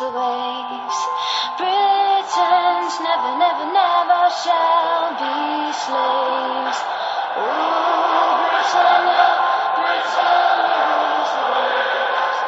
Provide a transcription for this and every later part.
Rules the waves. Britons never, never, never shall be slaves. Ooh, Britannia, Britannia rules the waves.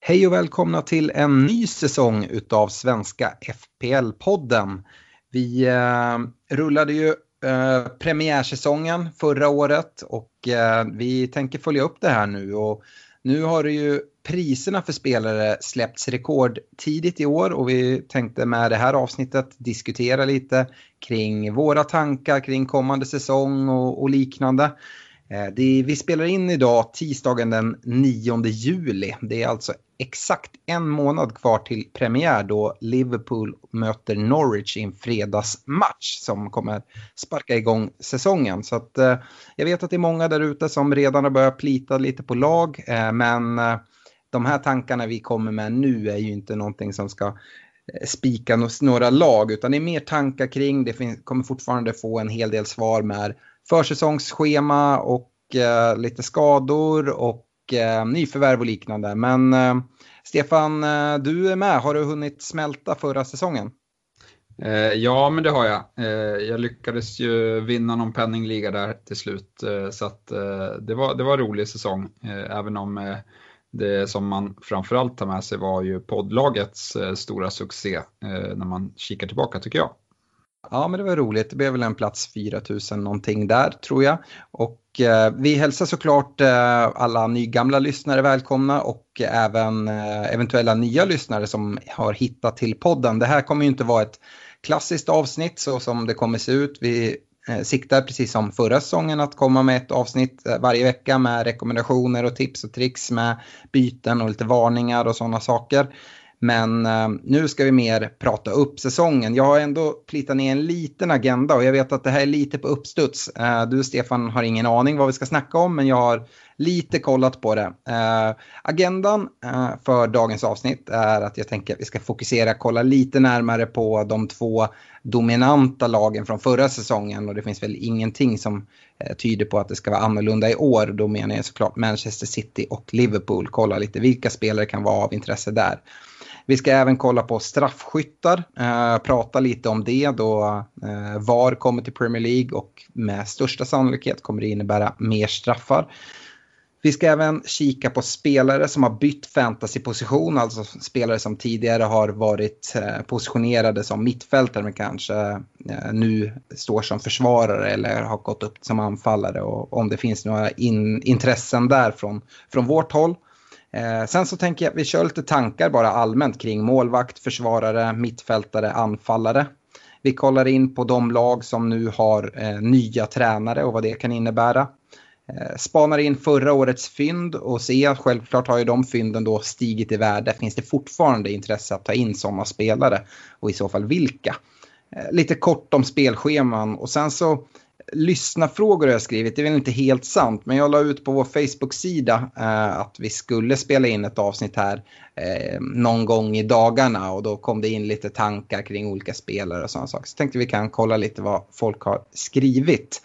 Hej och välkomna till en ny säsong utav Svenska FPL-podden. Vi eh, rullade ju eh, premiärsäsongen förra året och eh, vi tänker följa upp det här nu. Och nu har det ju priserna för spelare släppts rekordtidigt i år och vi tänkte med det här avsnittet diskutera lite kring våra tankar kring kommande säsong och, och liknande. Eh, vi spelar in idag tisdagen den 9 juli. Det är alltså exakt en månad kvar till premiär då Liverpool möter Norwich i en fredagsmatch som kommer sparka igång säsongen. Så att, eh, jag vet att det är många där ute som redan har börjat plita lite på lag, eh, men eh, de här tankarna vi kommer med nu är ju inte någonting som ska eh, spika några lag utan det är mer tankar kring. Det finns, kommer fortfarande få en hel del svar med försäsongsschema och eh, lite skador och eh, nyförvärv och liknande. Men eh, Stefan, eh, du är med. Har du hunnit smälta förra säsongen? Eh, ja, men det har jag. Eh, jag lyckades ju vinna någon penningliga där till slut, eh, så att, eh, det, var, det var en rolig säsong, eh, även om eh, det som man framförallt tar med sig var ju poddlagets eh, stora succé eh, när man kikar tillbaka tycker jag. Ja, men det var roligt. Det blev väl en plats 4000 någonting där tror jag. Och eh, vi hälsar såklart eh, alla nygamla lyssnare välkomna och även eh, eventuella nya lyssnare som har hittat till podden. Det här kommer ju inte vara ett klassiskt avsnitt så som det kommer se ut. Vi eh, siktar precis som förra säsongen att komma med ett avsnitt eh, varje vecka med rekommendationer och tips och tricks med byten och lite varningar och sådana saker. Men eh, nu ska vi mer prata upp säsongen. Jag har ändå plitat ner en liten agenda och jag vet att det här är lite på uppstuds. Eh, du Stefan har ingen aning vad vi ska snacka om men jag har lite kollat på det. Eh, agendan eh, för dagens avsnitt är att jag tänker att vi ska fokusera, kolla lite närmare på de två dominanta lagen från förra säsongen och det finns väl ingenting som eh, tyder på att det ska vara annorlunda i år. Då menar jag såklart Manchester City och Liverpool. Kolla lite vilka spelare kan vara av intresse där. Vi ska även kolla på straffskyttar, eh, prata lite om det då eh, VAR kommer till Premier League och med största sannolikhet kommer det innebära mer straffar. Vi ska även kika på spelare som har bytt fantasyposition, alltså spelare som tidigare har varit eh, positionerade som mittfältare men kanske eh, nu står som försvarare eller har gått upp som anfallare och om det finns några in, intressen där från, från vårt håll. Eh, sen så tänker jag att vi kör lite tankar bara allmänt kring målvakt, försvarare, mittfältare, anfallare. Vi kollar in på de lag som nu har eh, nya tränare och vad det kan innebära. Eh, spanar in förra årets fynd och ser självklart har ju de fynden då stigit i värde. Finns det fortfarande intresse att ta in sådana spelare och i så fall vilka? Eh, lite kort om spelscheman och sen så lyssna frågor har jag skrivit. Det är väl inte helt sant, men jag la ut på vår Facebook-sida eh, att vi skulle spela in ett avsnitt här eh, någon gång i dagarna och då kom det in lite tankar kring olika spelare och sådana saker. Så tänkte vi kan kolla lite vad folk har skrivit.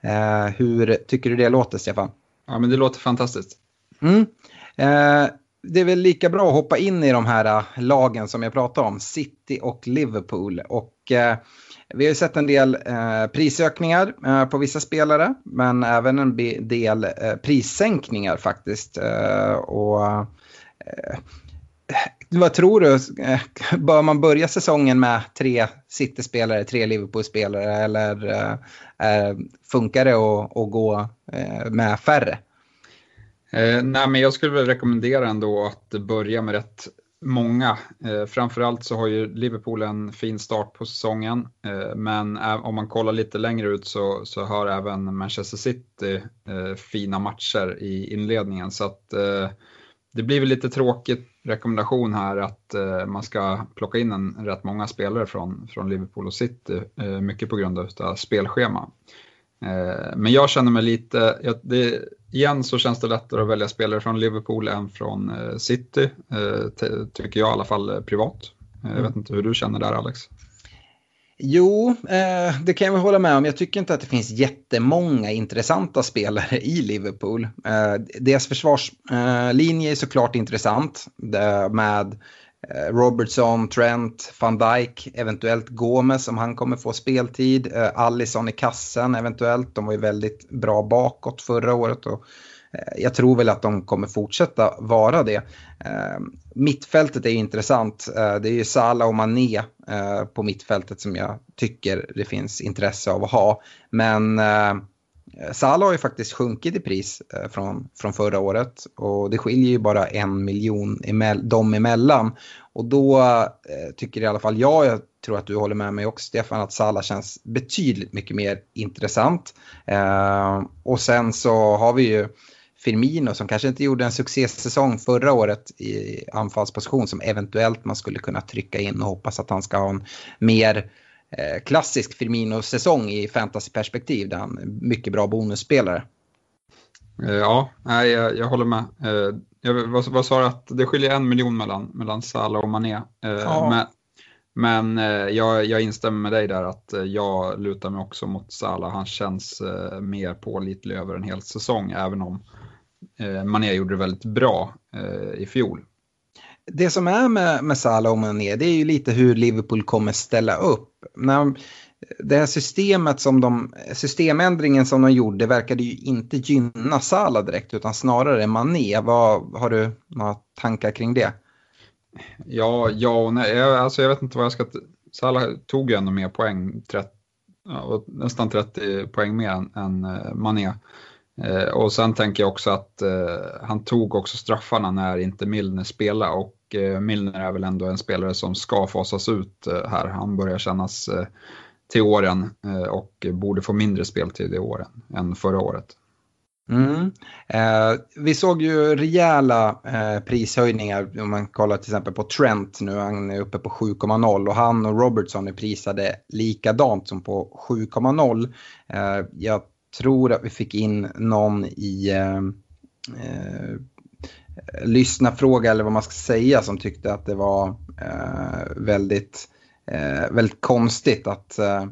Eh, hur tycker du det låter, Stefan? Ja, men det låter fantastiskt. Mm. Eh, det är väl lika bra att hoppa in i de här eh, lagen som jag pratade om, City och Liverpool. Och Och eh, vi har ju sett en del eh, prisökningar eh, på vissa spelare, men även en del eh, prissänkningar faktiskt. Eh, och, eh, vad tror du? Eh, bör man börja säsongen med tre City-spelare, tre Liverpool-spelare eller eh, eh funkar det att, att gå eh, med färre? Eh, nej, men jag skulle väl rekommendera ändå att börja med rätt många. Eh, framförallt så har ju Liverpool en fin start på säsongen, eh, men om man kollar lite längre ut så, så har även Manchester City eh, fina matcher i inledningen. Så att eh, det blir väl lite tråkigt rekommendation här att eh, man ska plocka in en rätt många spelare från, från Liverpool och City, eh, mycket på grund av spelschema. Men jag känner mig lite, jag, det, igen så känns det lättare att välja spelare från Liverpool än från eh, City, eh, tycker jag i alla fall eh, privat. Jag vet mm. inte hur du känner där Alex. Jo, det kan jag väl hålla med om. Jag tycker inte att det finns jättemånga intressanta spelare i Liverpool. deras försvarslinje är såklart intressant med Eh, Eh, Robertson, Trent, van Dijk, eventuellt Gomes om han kommer få speltid. Eh, Allison i kassen eventuellt. De var ju väldigt bra bakåt förra året och eh, jag tror väl att de kommer fortsätta vara det. Mittfältet är intressant. Det är ju Salah och Mané på mittfältet som jag tycker det finns intresse av att ha. Men Eh, Salah har ju faktiskt sjunkit i pris eh, från, från förra året och det skiljer ju bara en miljon emell, dem emellan. Och då eh, tycker i alla fall jag, jag tror att du håller med mig också Stefan, att Salah känns betydligt mycket mer intressant. Eh, och sen så har vi ju Firmino som kanske inte gjorde en succésäsong förra året i anfallsposition som eventuellt man skulle kunna trycka in och hoppas att han ska ha en mer klassisk Firmino-säsong i fantasyperspektiv där han är mycket bra bonusspelare. Eh, ja, nej, jag, jag håller med. Eh, jag, vad, vad sa du att det skiljer en miljon mellan, mellan Salah och Mané. Ja. Men, men jag, jag instämmer med dig där att jag lutar mig också mot Salah. Han känns mer pålitlig över en hel säsong även om Mané gjorde det väldigt bra i fjol det som är med, med Salah och Mané det är ju lite hur Liverpool kommer ställa upp. När, det här systemet som de, systemändringen som de gjorde verkade ju inte gynna Salah direkt utan snarare Mané. Vad, har du några tankar kring det? Ja, ja och nej. Jag, alltså jag vet inte vad jag ska... Salah tog ju ändå mer poäng, 30, ja, nästan 30 poäng mer än, än eh, Mané. Eh, och sen tänker jag också att eh, han tog också straffarna när inte Milner spelade och eh, Milner är väl ändå en spelare som ska fasas ut eh, här. Han börjar kännas eh, till åren eh, och borde få mindre speltid i åren än förra året. Mm. Eh, vi såg ju rejäla eh, prishöjningar om man kollar till exempel på Trent nu, han är uppe på 7,0 och han och Robertson är prisade likadant som på 7,0. Eh, jag tror att vi fick in någon i eh, eh, lyssnarfråga eller vad man ska säga som tyckte att det var eh, väldigt, eh, väldigt konstigt att, eh,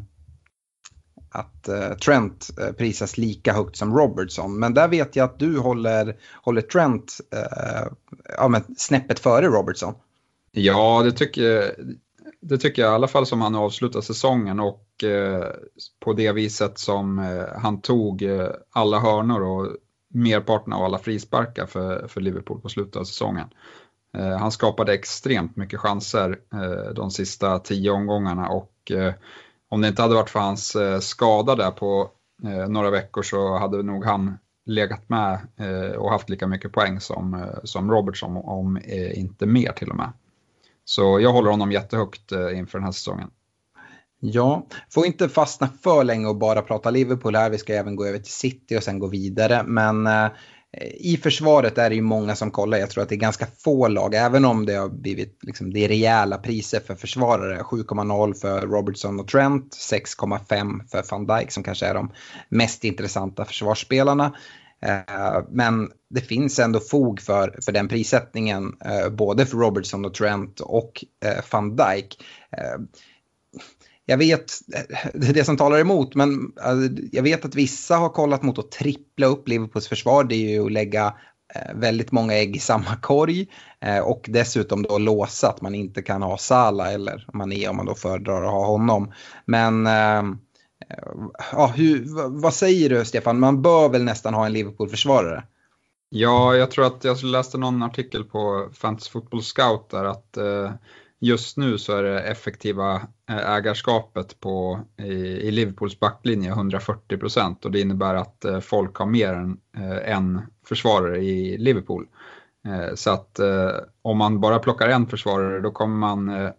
att eh, Trent eh, prisas lika högt som Robertson. Men där vet jag att du håller, håller Trent eh, ja, men snäppet före Robertson. Ja, det tycker, jag det tycker jag i alla fall som han avslutar säsongen och eh, på det viset som eh, han tog eh, alla hörnor och merparten av alla frisparkar för, för Liverpool på slutet av säsongen. Eh, han skapade extremt mycket chanser eh, de sista tio omgångarna och eh, om det inte hade varit för hans eh, skada där på eh, några veckor så hade nog han legat med eh, och haft lika mycket poäng som, som Robertson, om inte mer till och med. Så jag håller honom jättehögt eh, inför den här säsongen. Ja, får inte fastna för länge och bara prata Liverpool här. Vi ska även gå över till City och sen gå vidare. Men eh, i försvaret är det ju många som kollar. Jag tror att det är ganska få lag, även om det har blivit liksom, det är rejäla priser för försvarare. 7,0 för Robertson och Trent, 6,5 för van Dijk som kanske är de mest intressanta försvarsspelarna. Eh, men det finns ändå fog för, för den prissättningen, eh, både för Robertson och Trent och eh, van Dijk jag vet, det är det som talar emot, men jag vet att vissa har kollat mot att trippla upp Liverpools försvar. Det är ju att lägga väldigt många ägg i samma korg och dessutom då låsa att man inte kan ha Sala eller Mané om man då föredrar att ha honom. Men ja, hur, vad säger du Stefan, man bör väl nästan ha en Liverpool-försvarare? Ja, jag tror att jag läste någon artikel på Fantasy Football Scout där att eh, just nu så är det effektiva eh, ägarskapet på, i, i Liverpools backlinje 140 procent och det innebär att eh, folk har mer än eh, en försvarare i Liverpool. Eh, så att om man bara plockar en försvarare då kommer man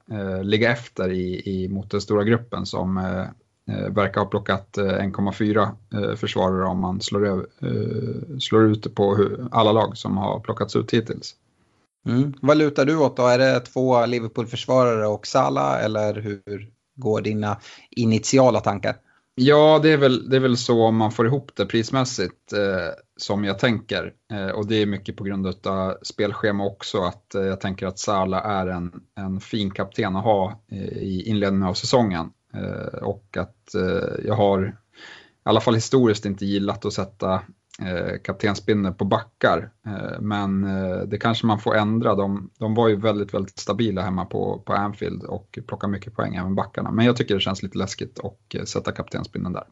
ligga efter i, i, mot den stora gruppen som verkar ha plockat 1,4 eh, eh, försvarare om man slår, över, eh, slår ut på alla lag som har plockats ut hittills. Mm. Vad lutar du åt då? Är det två Liverpool-försvarare och Sala eller hur går dina initiala tankar? Ja, det är, väl, det är väl så om man får ihop det prismässigt eh, som jag tänker. Eh, och det är mycket på grund av spelschema också, att eh, jag tänker att Sala är en, en fin kapten att ha i inledningen av säsongen. Eh, och att eh, jag har i alla fall historiskt inte gillat att sätta eh, kaptensbindeln på backar. Eh, men eh, det kanske man får ändra. De, de var ju väldigt, väldigt stabila hemma på, på Anfield och plockade mycket poäng även backarna. Men jag tycker det känns lite läskigt att eh, sätta kaptensbindeln där.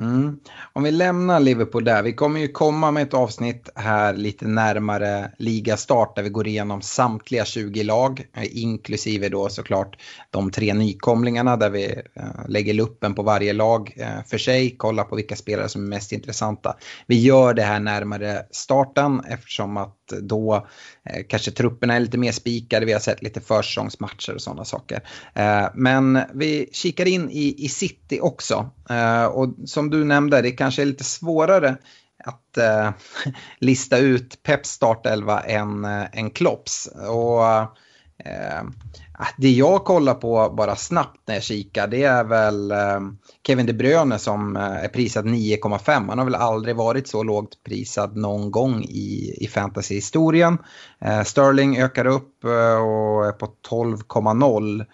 Mm. Om vi lämnar Liverpool där, vi kommer ju komma med ett avsnitt här lite närmare ligastart där vi går igenom samtliga 20 lag, eh, inklusive då såklart de tre nykomlingarna där vi eh, lägger luppen på varje lag eh, för sig, kollar på vilka spelare som är mest intressanta. Vi gör det här närmare starten eftersom att då kanske trupperna är lite mer spikade, vi har sett lite försäsongsmatcher och sådana saker. men vi kikar in i, i City också. och som som du nämnde, det kanske är lite svårare att eh, lista ut Peps startelva än, eh, än Klopps. Och, eh, det jag kollar på bara snabbt när jag kikar det är väl eh, Kevin De Bruyne som eh, är prisad 9,5. Han har väl aldrig varit så lågt prisad någon gång i, i fantasyhistorien. Eh, Sterling ökar upp eh, och är på 12,0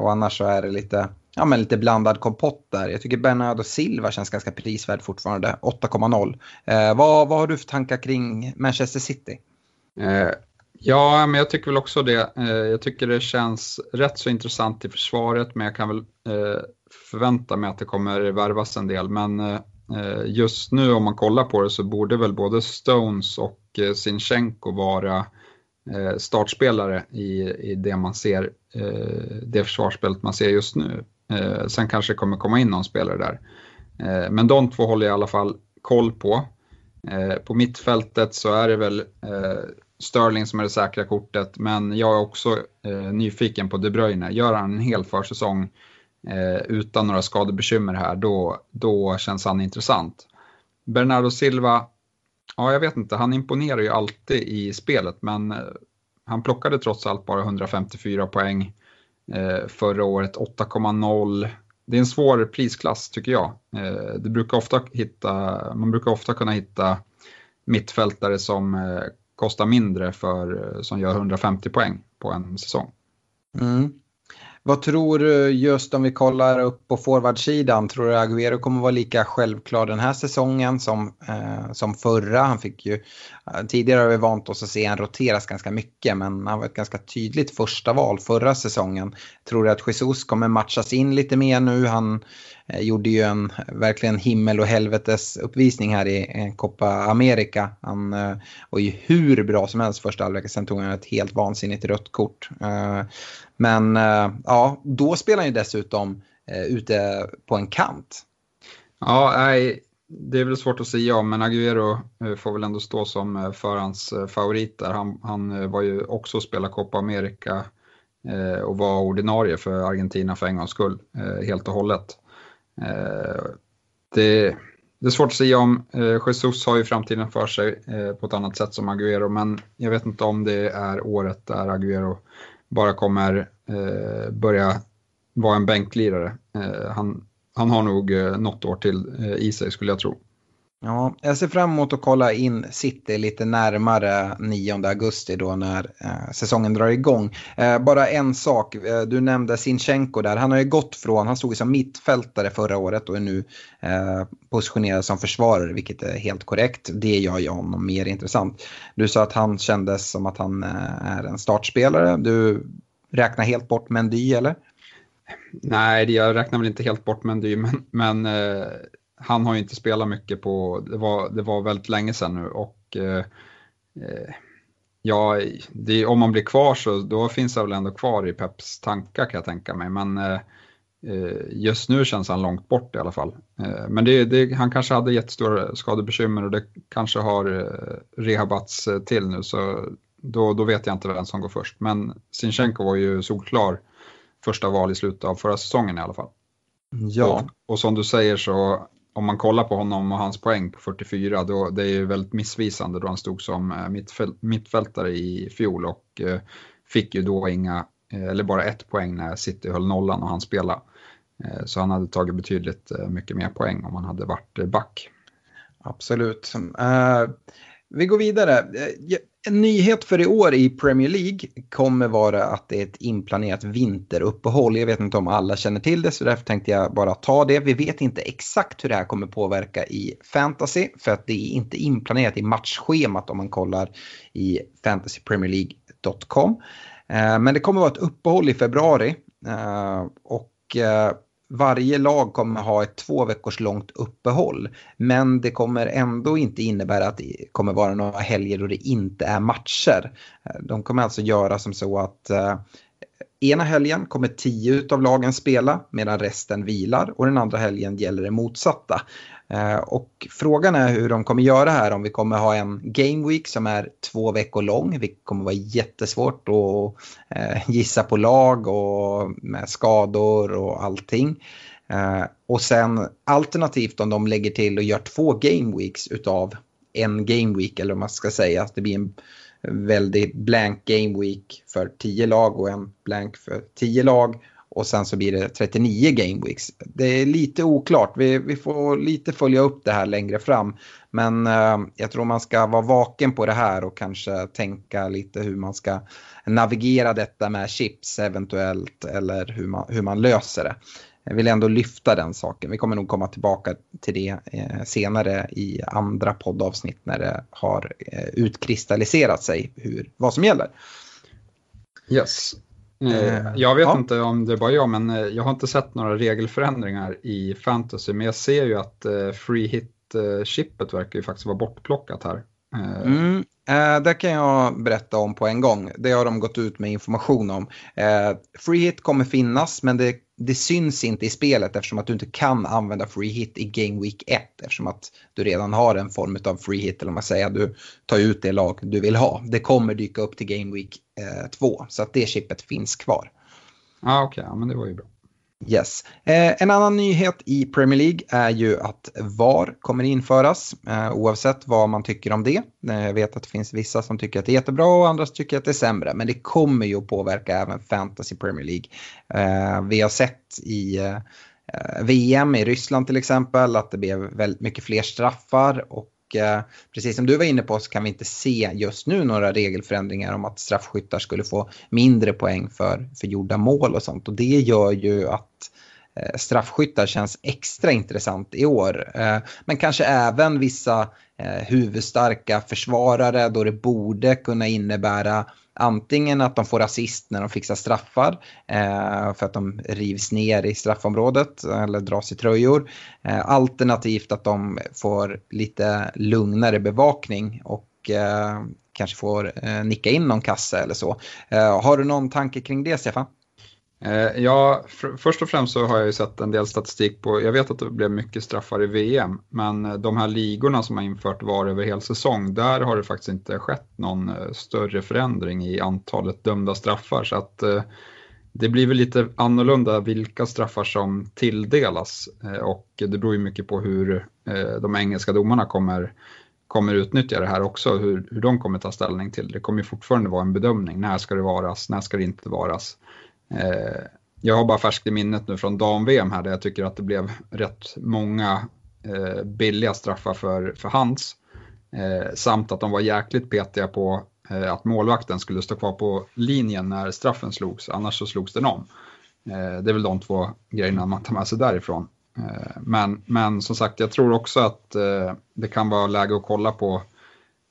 och annars så är det lite ja, men lite blandad kompott där. Jag tycker Bernardo Silva känns ganska prisvärd fortfarande, 8,0. Eh, vad, vad har du för tankar kring Manchester City? Eh, ja, men jag tycker väl också det. Eh, jag tycker det känns rätt så intressant i försvaret, men jag kan väl eh, förvänta mig att det kommer värvas en del. Men eh, eh just nu om man kollar på det så borde väl både Stones och eh, Sinchenko vara eh, startspelare i, i det man ser, eh, det försvarsspelet man ser just nu. Eh, sen kanske det kommer komma in någon spelare där. Eh, men de två håller jag i alla fall koll på. Eh, på mittfältet så är det väl eh, Sterling som är det säkra kortet, men jag är också eh, nyfiken på De Bruyne. Gör han en hel försäsong eh, utan några skadebekymmer här, då, då känns han intressant. Bernardo Silva, ja jag vet inte, han imponerar ju alltid i spelet, men eh, han plockade trots allt bara 154 poäng Eh, Eh, förra året 8,0. Det är en svår prisklass tycker jag. Eh, det brukar ofta hitta, man brukar ofta kunna hitta mittfältare som eh, kostar mindre för, eh, som gör 150 poäng på en säsong. Mm. Vad tror du just om vi kollar upp på forwardsidan? Tror du Agüero kommer vara lika självklar den här säsongen som, eh, som förra? Han fick ju, eh, tidigare har vi vant oss att se han roteras ganska mycket men han var ett ganska tydligt första val förra säsongen. Tror du att Jesus kommer matchas in lite mer nu? Han Eh, gjorde ju en verkligen himmel och helvetes uppvisning här i eh, Copa America. Han eh, var ju hur bra som helst första halvlek, sen tog han ett helt vansinnigt rött kort. Men ja, då spelar han ju dessutom ute på en kant. Ja, nej, det är väl svårt att säga om, men Agüero får väl ändå stå som förhandsfavorit där. Han, han var ju också och spelade Copa America och var ordinarie för Argentina för en gångs skull, helt och hållet. Eh, det, det är svårt att säga om. Eh, Jesus har ju framtiden för sig eh, på ett annat sätt som Agüero, men jag vet inte om det är året där Agüero bara kommer börja vara en bänklirare. Han, han har nog något år till i sig skulle jag tro. Ja, jag ser fram emot att kolla in City lite närmare 9 augusti då när eh, säsongen drar igång. Eh, bara en sak, eh, du nämnde Sinchenko där. Han har ju gått från, han stod ju som mittfältare förra året och är nu eh, positionerad som försvarare, vilket är helt korrekt. Det gör ju honom mer intressant. Du sa att han kändes som att han eh, är en startspelare. Du räknar helt bort Mendy eller? Nej, jag räknar väl inte helt bort Mendy, men, men eh, han har ju inte spelat mycket på, det var, det var väldigt länge sedan nu och eh, eh, ja, det, om man blir kvar så då finns han väl ändå kvar i Peps tankar kan jag tänka mig. Men eh, eh, just nu känns han långt bort i alla fall. Eh, men det, det, han kanske hade jättestora skadebekymmer och det kanske har eh, rehabats till nu så då, då vet jag inte vem som går först. Men Sinchenko var ju solklar första val i slutet av förra säsongen i alla fall. Ja. Och, och som du säger så om man kollar på honom och hans poäng på 44, då, det är ju väldigt missvisande då han stod som eh, mittfäl mittfältare i fjol och eh, fick ju då inga, eh, eller bara ett poäng när City höll nollan och han spelade. Eh, så han hade tagit betydligt eh, mycket mer poäng om han hade varit eh, back. Absolut. Uh, vi går vidare. En nyhet för i år i Premier League kommer vara att det är ett inplanerat vinteruppehåll. Jag vet inte om alla känner till det så därför tänkte jag bara ta det. Vi vet inte exakt hur det här kommer påverka i fantasy för att det är inte inplanerat i matchschemat om man kollar i fantasypremierleague.com. Eh, men det kommer vara ett uppehåll i februari eh, och eh, varje lag kommer ha ett två veckors långt uppehåll. Men det kommer ändå inte innebära att det kommer vara några helger då det inte är matcher. Eh, de kommer alltså göra som så att eh, ena helgen kommer tio av lagen spela medan resten vilar och den andra helgen gäller det motsatta. Eh, och frågan är hur de kommer göra här, om vi kommer ha en game week som är två veckor lång, vilket kommer vara jättesvårt att eh, gissa på lag och med skador och allting. Eh, och sen alternativt om de lägger till och gör två game weeks utav en game week, eller om man ska säga att det blir en väldigt blank game week för tio lag och en blank för tio lag och sen så blir det 39 game weeks. Det är lite oklart, vi, vi får lite följa upp det här längre fram. Men eh, jag tror man ska vara vaken på det här och kanske tänka lite hur man ska navigera detta med chips eventuellt eller hur man, hur man löser det. Jag vill ändå lyfta den saken. Vi kommer nog komma tillbaka till det eh, senare i andra poddavsnitt när det har eh, utkristalliserat sig hur, vad som gäller. Yes. Eh, jag vet ja. inte om det är bara jag, men eh, jag har inte sett några regelförändringar i fantasy. Men jag ser ju att eh, free hit-chippet verkar ju faktiskt vara bortplockat här. Mm, det kan jag berätta om på en gång. Det har de gått ut med information om. Free hit kommer finnas men det, det, syns inte i spelet eftersom att du inte kan använda free hit i Game Week 1 eftersom att du redan har en form av free hit eller man säger du tar ut det lag du vill ha. Det kommer dyka upp till Game Week 2 eh, så att det chippet finns kvar. Ah, Okej, okay. ja, men det var ju bra. Yes. Eh, en annan nyhet i Premier League är ju att VAR kommer införas eh, oavsett vad man tycker om det. Eh, jag vet att det finns vissa som tycker att det är jättebra och andra som tycker att det är sämre. Men det kommer ju att påverka även Fantasy Premier League. Eh, vi har sett i eh, eh VM i Ryssland till exempel att det blev väldigt mycket fler straffar och Eh, precis som du var inne på så kan vi inte se just nu några regelförändringar om att straffskyttar skulle få mindre poäng för, för gjorda mål och sånt. Och det gör ju att eh, straffskyttar känns extra intressant i år. Eh, men kanske även vissa eh, huvudstarka försvarare då det borde kunna innebära antingen att de får assist när de fixar straffar eh, för att de rivs ner i straffområdet eller dras i tröjor. Eh, alternativt att de får lite lugnare bevakning och eh, kanske får eh, nicka in någon kasse eller så. Eh, har du någon tanke kring det Stefan? Eh, ja, för, först och främst så har jag ju sett en del statistik på, jag vet att det blev mycket straffar i VM, men eh, de här ligorna som har infört VAR över hel säsong, där har det faktiskt inte skett någon eh, större förändring i antalet dömda straffar. Så att eh, det blir väl lite annorlunda vilka straffar som tilldelas och det beror ju mycket på hur de engelska domarna kommer, kommer utnyttja det här också, hur, hur de kommer ta ställning till det. Det kommer ju fortfarande vara en bedömning, när ska det varas, när ska det inte varas? Eh, jag har bara färskt i minnet nu från dam-VM här där jag tycker att det blev rätt många eh, billiga straffar för, för hands. Eh, samt att de var jäkligt petiga på eh, att målvakten skulle stå kvar på linjen när straffen slogs, annars så slogs den om. Eh, det är väl de två grejerna man tar med sig därifrån. Eh, men, men som sagt, jag tror också att eh, det kan vara läge att kolla på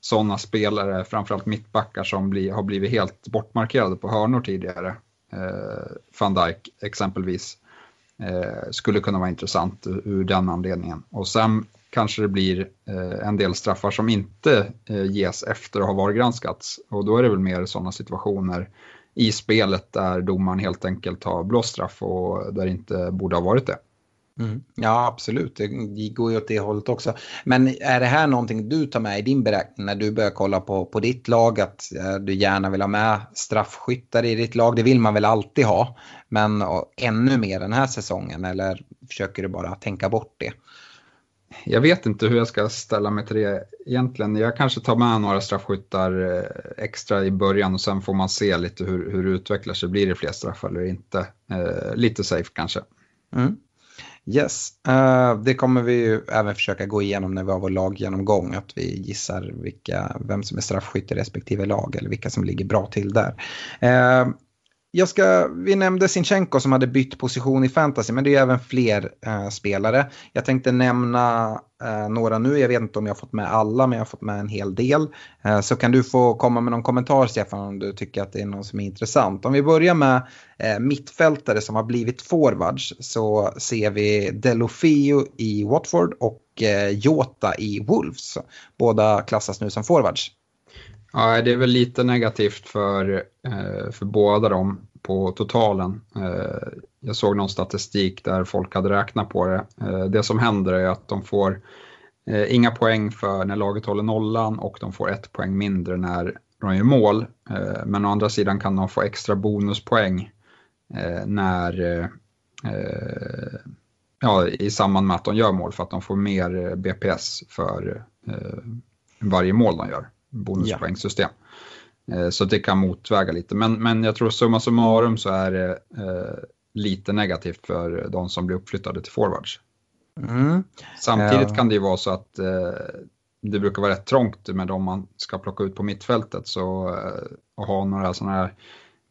sådana spelare, framförallt mittbackar som bli, har blivit helt bortmarkerade på hörnor tidigare. Eh, Van Dijk exempelvis eh, skulle kunna vara intressant ur den anledningen. Och sen kanske det blir eh, en del straffar som inte ges efter att ha vargranskats. Och då är det väl mer sådana situationer i spelet där domaren helt enkelt har blåst straff och där det inte borde ha varit det. Mm. Ja, absolut. Det går ju åt det hållet också. Men är det här någonting du tar med i din beräkning när du börjar kolla på, på ditt lag? Att eh, du gärna vill ha med straffskyttar i ditt lag? Det vill man väl alltid ha. Men ännu mer den här säsongen? Eller försöker du bara tänka bort det? Jag vet inte hur jag ska ställa mig till det egentligen. Jag kanske tar med några straffskyttar eh, extra i början och sen får man se lite hur, hur det utvecklar sig. Blir det fler straffar eller inte? Eh, lite safe kanske. Mm. Yes, uh, det kommer vi ju även försöka gå igenom när vi har vår laggenomgång. Att vi gissar vilka, vem som är straffskytt i respektive lag eller vilka som ligger bra till där. Uh, jag ska, vi nämnde Sinchenko som hade bytt position i fantasy, men det är även fler eh, spelare. Jag tänkte nämna eh, några nu, jag vet inte om jag har fått med alla, men jag har fått med en hel del. Eh, så kan du få komma med någon kommentar, Stefan, om du tycker att det är någon som är intressant. Om vi börjar med eh, mittfältare som har blivit forwards, så ser vi Delofio i Watford och eh, Jota i Wolves. Båda klassas nu som forwards. Ja, det är väl lite negativt för, eh, för båda dem på totalen. Eh, jag såg någon statistik där folk hade räknat på det. Eh, det som händer är att de får inga poäng för när laget håller nollan och de får ett poäng mindre när de gör mål. Men å andra sidan kan de få extra bonuspoäng när ja, i samband med att de gör mål för att de får mer BPS för varje mål de gör bonuspoängsystem. Ja. Eh, så det kan motväga lite. Men, men jag tror summa summarum så är det eh, lite negativt för de som blir uppflyttade till forwards. Mm. Samtidigt ja. kan det ju vara så att eh, det brukar vara rätt trångt med de man ska plocka ut på mittfältet. Så eh, att ha några sådana här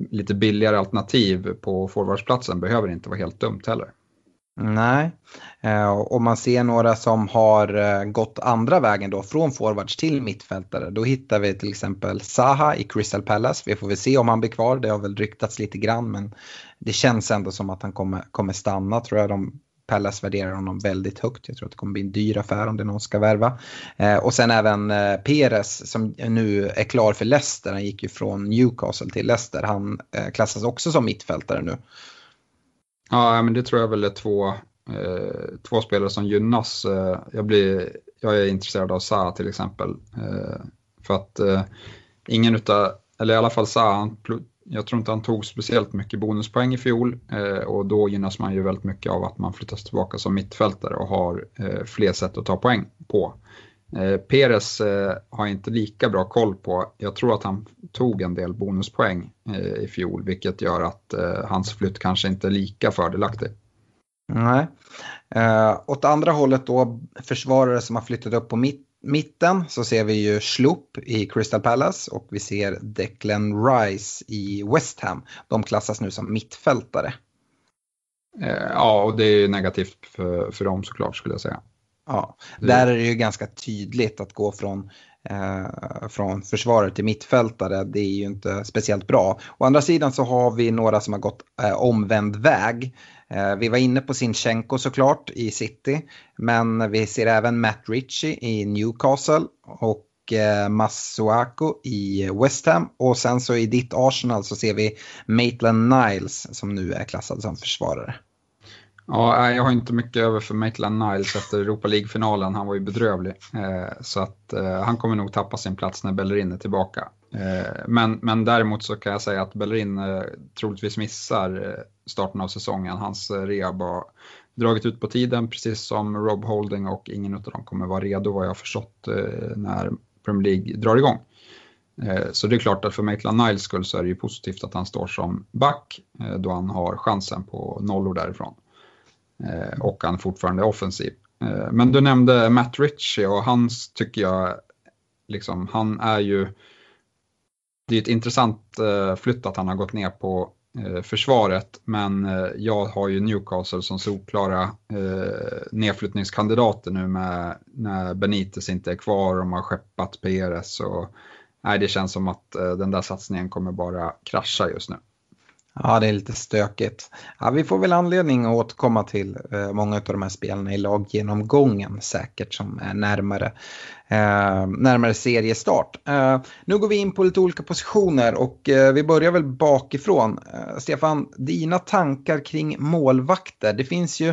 lite billigare alternativ på forwardsplatsen behöver inte vara helt dumt heller. Nej, eh, och man ser några som har eh, gått andra vägen då från forwards till mittfältare. Då hittar vi till exempel Saha i Crystal Palace. Vi får väl se om han blir kvar. Det har väl ryktats lite grann men det känns ändå som att han kommer, kommer stanna tror jag. De, Palace värderar honom väldigt högt. Jag tror att det kommer bli en dyr affär om det är någon ska värva. Eh, och sen även eh, Peres som nu är klar för Leicester. Han gick ju från Newcastle till Leicester. Han klassas också som mittfältare nu. Ja, men det tror jag väl är två, eh, två spelare som gynnas. Eh, jag, blir, jag är intresserad av Sa till exempel. Eh, för att eh, ingen utav, eller i alla fall Sa, jag tror inte han tog speciellt mycket bonuspoäng i fjol eh, och då gynnas man ju väldigt mycket av att man flyttas tillbaka som mittfältare och har eh, fler sätt att ta poäng på. Eh, Peres eh, har inte lika bra koll på. Jag tror att han tog en del bonuspoäng eh, i fjol vilket gör att hans flytt kanske inte är lika fördelaktig. Nej. Uh, åt andra hållet då, försvarare som har flyttat upp på mitt, mitten så ser vi ju Schlupp i Crystal Palace och vi ser Declan Rice i West Ham. De klassas nu som mittfältare. Uh, ja, och det är negativt för, för dem såklart skulle jag säga. Ja, där är det ju ganska tydligt att gå från, eh, från försvarare till mittfältare. Det är ju inte speciellt bra. Å andra sidan så har vi några som har gått eh, omvänd väg. Eh, vi var inne på Sinchenko såklart i City. Men vi ser även Matt Ritchie i Newcastle. Och eh, Masuako i West Ham. Och sen så i ditt Arsenal så ser vi Maitland Niles som nu är klassad som försvarare. Ja, jag har inte mycket över för Maitland Niles efter Europa League-finalen. Han var ju bedrövlig. Eh, så att eh, han kommer nog tappa sin plats när Bellerin är tillbaka. Eh, men, men däremot så kan jag säga att Bellerin troligtvis missar starten av säsongen. Hans rehab har dragit ut på tiden precis som Rob Holding och ingen av dem kommer vara redo vad jag har förstått när Premier League drar igång. Så det är klart att för Maitland Niles skull så är det ju positivt att han står som back då han har chansen på nollor därifrån. Eh, och han fortfarande är offensiv. Eh, men du nämnde Matt Ritchie och hans tycker jag, liksom, han är ju, det är ett intressant eh, flytt att han har gått ner på försvaret. Men jag har ju Newcastle som solklara eh, nedflyttningskandidater nu med, när Benitez inte är kvar och de har skeppat Peres. Och, nej, det känns som att den där satsningen kommer bara krascha just nu. Ja, det är lite stökigt. Ja, vi får väl anledning att återkomma till eh, många av de här spelarna i laggenomgången säkert som är närmare, eh, närmare seriestart. Eh, nu går vi in på lite olika positioner och eh, vi börjar väl bakifrån. Eh, Stefan, dina tankar kring målvakter. Det finns ju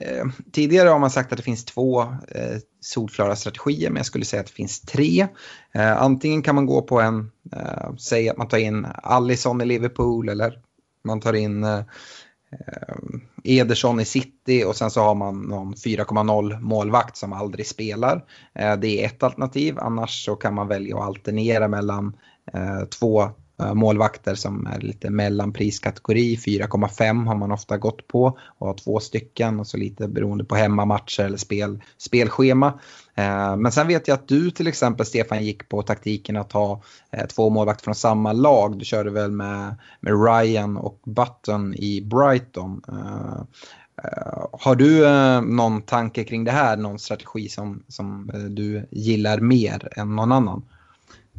eh, Tidigare har man sagt att det finns två eh, solklara strategier, men jag skulle säga att det finns tre. Eh, antingen kan man gå på en, eh, säg att man tar in Allison i Liverpool eller man tar in eh, eh, Ederson i City och sen så har man någon 4,0 målvakt som aldrig spelar. Eh, det är ett alternativ, annars så kan man välja att alternera mellan eh, två Eh, målvakter som är lite mellanpriskategori. 4,5 har man ofta gått på och har två stycken och så lite beroende på hemmamatcher eller spel, spelschema. Eh, men sen vet jag att du till exempel Stefan gick på taktiken att ha eh, två målvakter från samma lag. Du körde väl med, med Ryan och Button i Brighton. Har du någon tanke kring det här, någon strategi som, som du gillar mer än någon annan?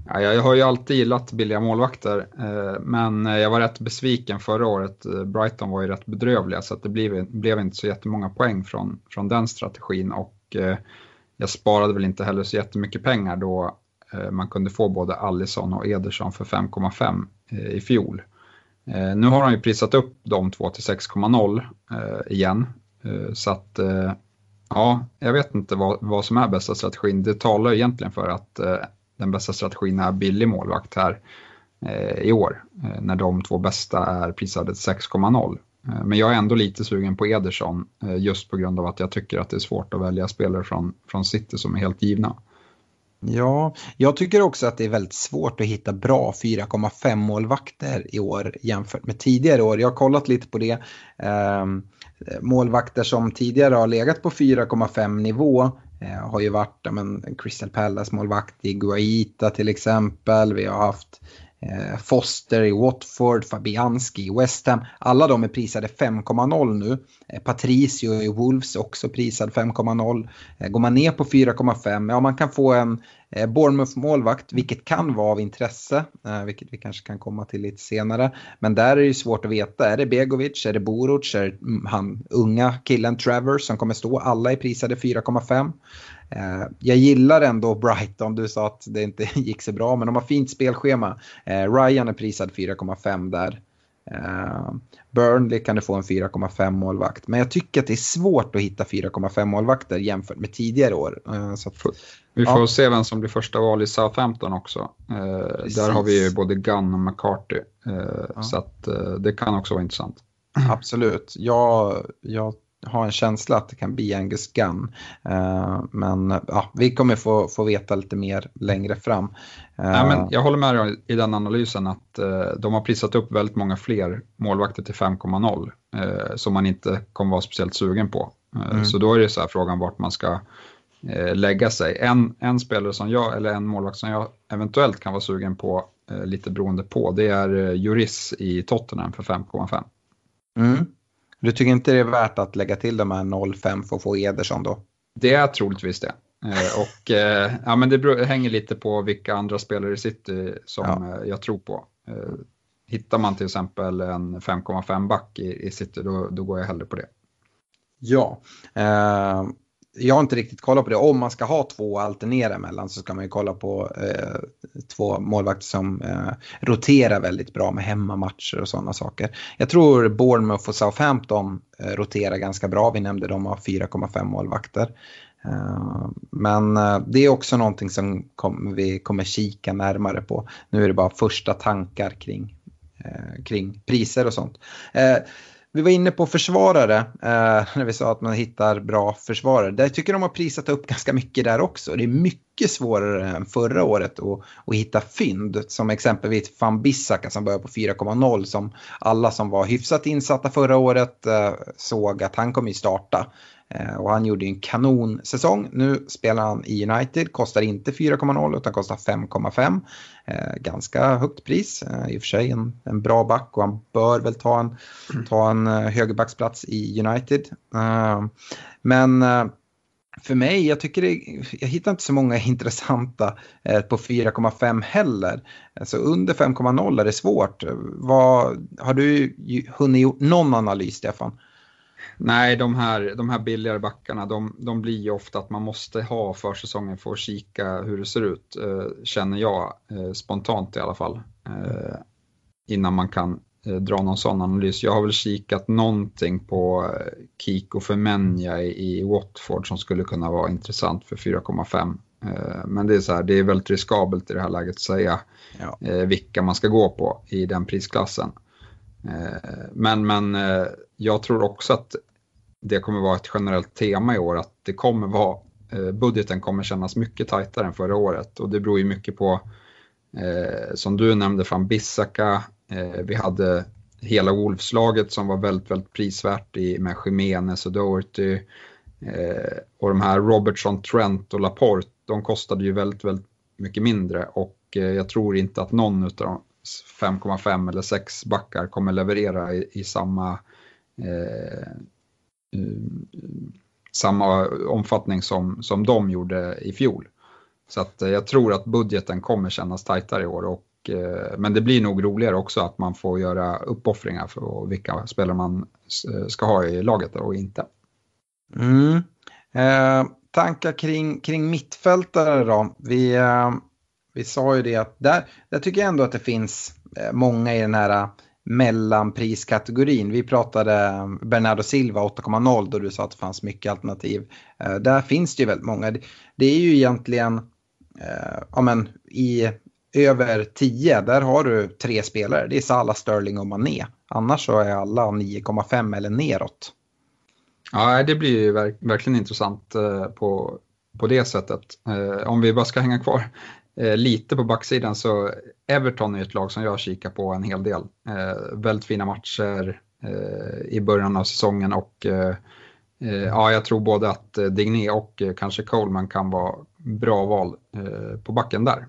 Ja, jag har ju alltid gillat billiga målvakter, eh, men eh, jag var rätt besviken förra året. Eh, Brighton var ju rätt bedrövliga så att det blev, blev inte så jättemånga poäng från, från den strategin och jag sparade väl inte heller så jättemycket pengar då man kunde få både Allison och Ederson för 5,5 i fjol. Nu har han ju prisat upp de två till 6,0 igen. Så att, ja, jag vet inte vad, vad som är bästa strategin. Det talar egentligen för att den bästa strategin är billig målvakt här eh, i år. Eh, när de två bästa är prisade 6,0. Eh, men jag är ändå lite sugen på Ederson eh, just på grund av att jag tycker att det är svårt att välja spelare från, från City som är helt givna. Ja, jag tycker också att det är väldigt svårt att hitta bra 4,5 målvakter i år jämfört med tidigare år. Jag har kollat lite på det. Ehm, målvakter som tidigare har legat på 4,5 nivå Eh, har ju varit men, Crystal Palace målvakt i Guaita till exempel. Vi har haft Eh, Foster i Watford, Fabianski i West Ham. Alla de är prisade 5,0 nu. Eh, Patricio i Wolves också prisad 5,0. Eh, går man ner på 4,5, ja man kan få en Bournemouth-målvakt, vilket kan vara av intresse, vilket vi kanske kan komma till lite senare. Men där är det ju svårt att veta, är det Begovic, är det Boruc, är det han unga killen Trevor som kommer stå, alla är prisade 4,5. Eh, jag gillar ändå Brighton, du sa att det inte gick så bra, men de har fint spelschema. Ryan är prisad 4,5 där. Burnley kan du få en 4,5 målvakt. Men jag tycker att det är svårt att hitta 4,5 målvakter jämfört med tidigare år. Så vi får ja. se vem som blir första val i Southampton också. Eh, där har vi ju både Gunn och McCarthy. Eh, ja. Så att, eh, det kan också vara intressant. Absolut. Jag, jag har en känsla att det kan bli Angus Gunn. Eh, men ja, vi kommer få, få veta lite mer längre fram. Eh, Nej, men jag håller med dig i den analysen att eh, de har prisat upp väldigt många fler målvakter till 5,0 som man inte kommer vara speciellt sugen på. Mm. Så då är det så här frågan vart man ska lägga sig. En, en spelare som jag, eller en målvakt som jag eventuellt kan vara sugen på, lite beroende på, det är Juris i Tottenham för 5,5. Mm. Du tycker inte det är värt att lägga till de här 0,5 för att få Ederson då? Det är troligtvis det. Eh, och eh, ja, men det hänger lite på vilka andra spelare i City som ja. jag tror på. Hittar man till exempel en 5,5 back i, i City då, då går jag hellre på det. Ja, eh, jag har inte riktigt kollat på det. Om man ska ha två att alternera emellan så ska man ju kolla på eh, två målvakter som eh, roterar väldigt bra med hemmamatcher och sådana saker. Jag tror Bournemouth och Southampton eh, roterar ganska bra. Vi nämnde de har 4,5 målvakter. Eh, men eh, det är också någonting som kom, vi kommer kika närmare på. Nu är det bara första tankar kring, eh, kring priser och sånt. Eh, vi var inne på försvarare, eh, när vi sa att man hittar bra försvarare. Där tycker de har prisat upp ganska mycket där också. Det är mycket svårare än förra året att, att hitta fynd. Som exempelvis van Bissaka som börjar på 4,0 som alla som var hyfsat insatta förra året eh, såg att han kommer ju starta. Eh, och han gjorde en kanonsäsong. Nu spelar han i United, kostar inte 4,0 utan kostar 5,5. Eh, ganska högt pris, eh, i och för sig en, en bra back och han bör väl ta en, ta en högerbacksplats i United. Men för mig, jag tycker det, jag hittar inte så många intressanta på 4,5 heller. Alltså under 5,0 är det svårt. Vad, har du hunnit gjort någon analys, Stefan? Nej, de här, de här billigare backarna, de, de blir ju ofta att man måste ha försäsongen för att kika hur det ser ut, eh, känner jag eh, spontant i alla fall. Eh, innan man kan dra någon sån analys. Jag har väl kikat någonting på Kiko Femenya i, i Watford som skulle kunna vara intressant för 4,5. Eh, men det är så här, det är väldigt riskabelt i det här läget att säga ja. vilka man ska gå på i den prisklassen. Men, men jag tror också att det kommer vara ett generellt tema i år att det kommer vara, eh, budgeten kommer kännas mycket tajtare än förra året. Och det beror ju mycket på eh, som du nämnde från Bissaka, Eh, vi hade hela Wolfslaget som var väldigt, väldigt prisvärt i, med Jiménez och Doherty. Eh, och de här Robertson, Trent och Laporte, de kostade ju väldigt, väldigt mycket mindre. Och eh, jag tror inte att någon av de 5,5 eller 6 backar kommer leverera i, i samma, eh, Eh, eh, samma omfattning som, som de gjorde i fjol. Så att eh, jag tror att budgeten kommer kännas tajtare i år och men det blir nog roligare också att man får göra uppoffringar för vilka spelare man ska ha i laget och inte. Mm. Eh, tankar kring, kring mittfältare då? Vi, eh, vi sa ju det att där, där tycker jag ändå att det finns många i den här mellanpriskategorin. Vi pratade eh, Bernardo Silva 8,0 då du sa att det fanns mycket alternativ. Eh, där finns det ju väldigt många. Det, är ju egentligen eh, ja, men, i över 10, där har du tre spelare. Det är Salah, Sterling och Mané. Annars så är alla 9,5 eller neråt. Ja, det blir ju verk verkligen intressant på, på det sättet. Om vi bara ska hänga kvar Eh, lite på backsidan så Everton är ett lag som jag kikar på en hel del. Eh, väldigt fina matcher eh, i början av säsongen och ja, jag tror både att Digné och kanske Coleman kan vara bra val på backen där.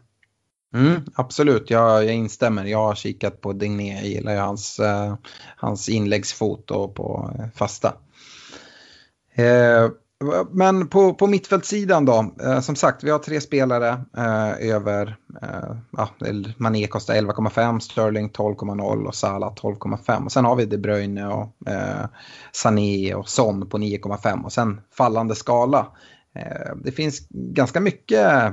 Mm, absolut, jag, jag instämmer. Jag har kikat på Digné, jag gillar ju hans, eh, hans inläggsfot och på eh, fasta. Eh, men på, på mittfältssidan då, eh, som sagt vi har tre spelare eh, över, eh, ja, Mané kostar 11,5, Sterling 12,0 och Salah 12,5. Och sen har vi De Bruyne och eh, Sané och Son på 9,5 och sen fallande skala. det finns ganska mycket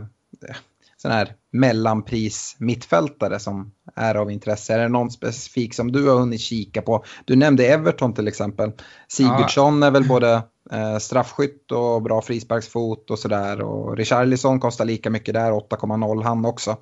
sån här mellanpris mittfältare som är av intresse? Är det någon specifik som du har hunnit kika på? Du nämnde Everton till exempel. Sigurdsson ja. är väl både eh, straffskytt och bra frisparksfot och sådär. Och Richarlison kostar lika mycket där, 8,0 han också.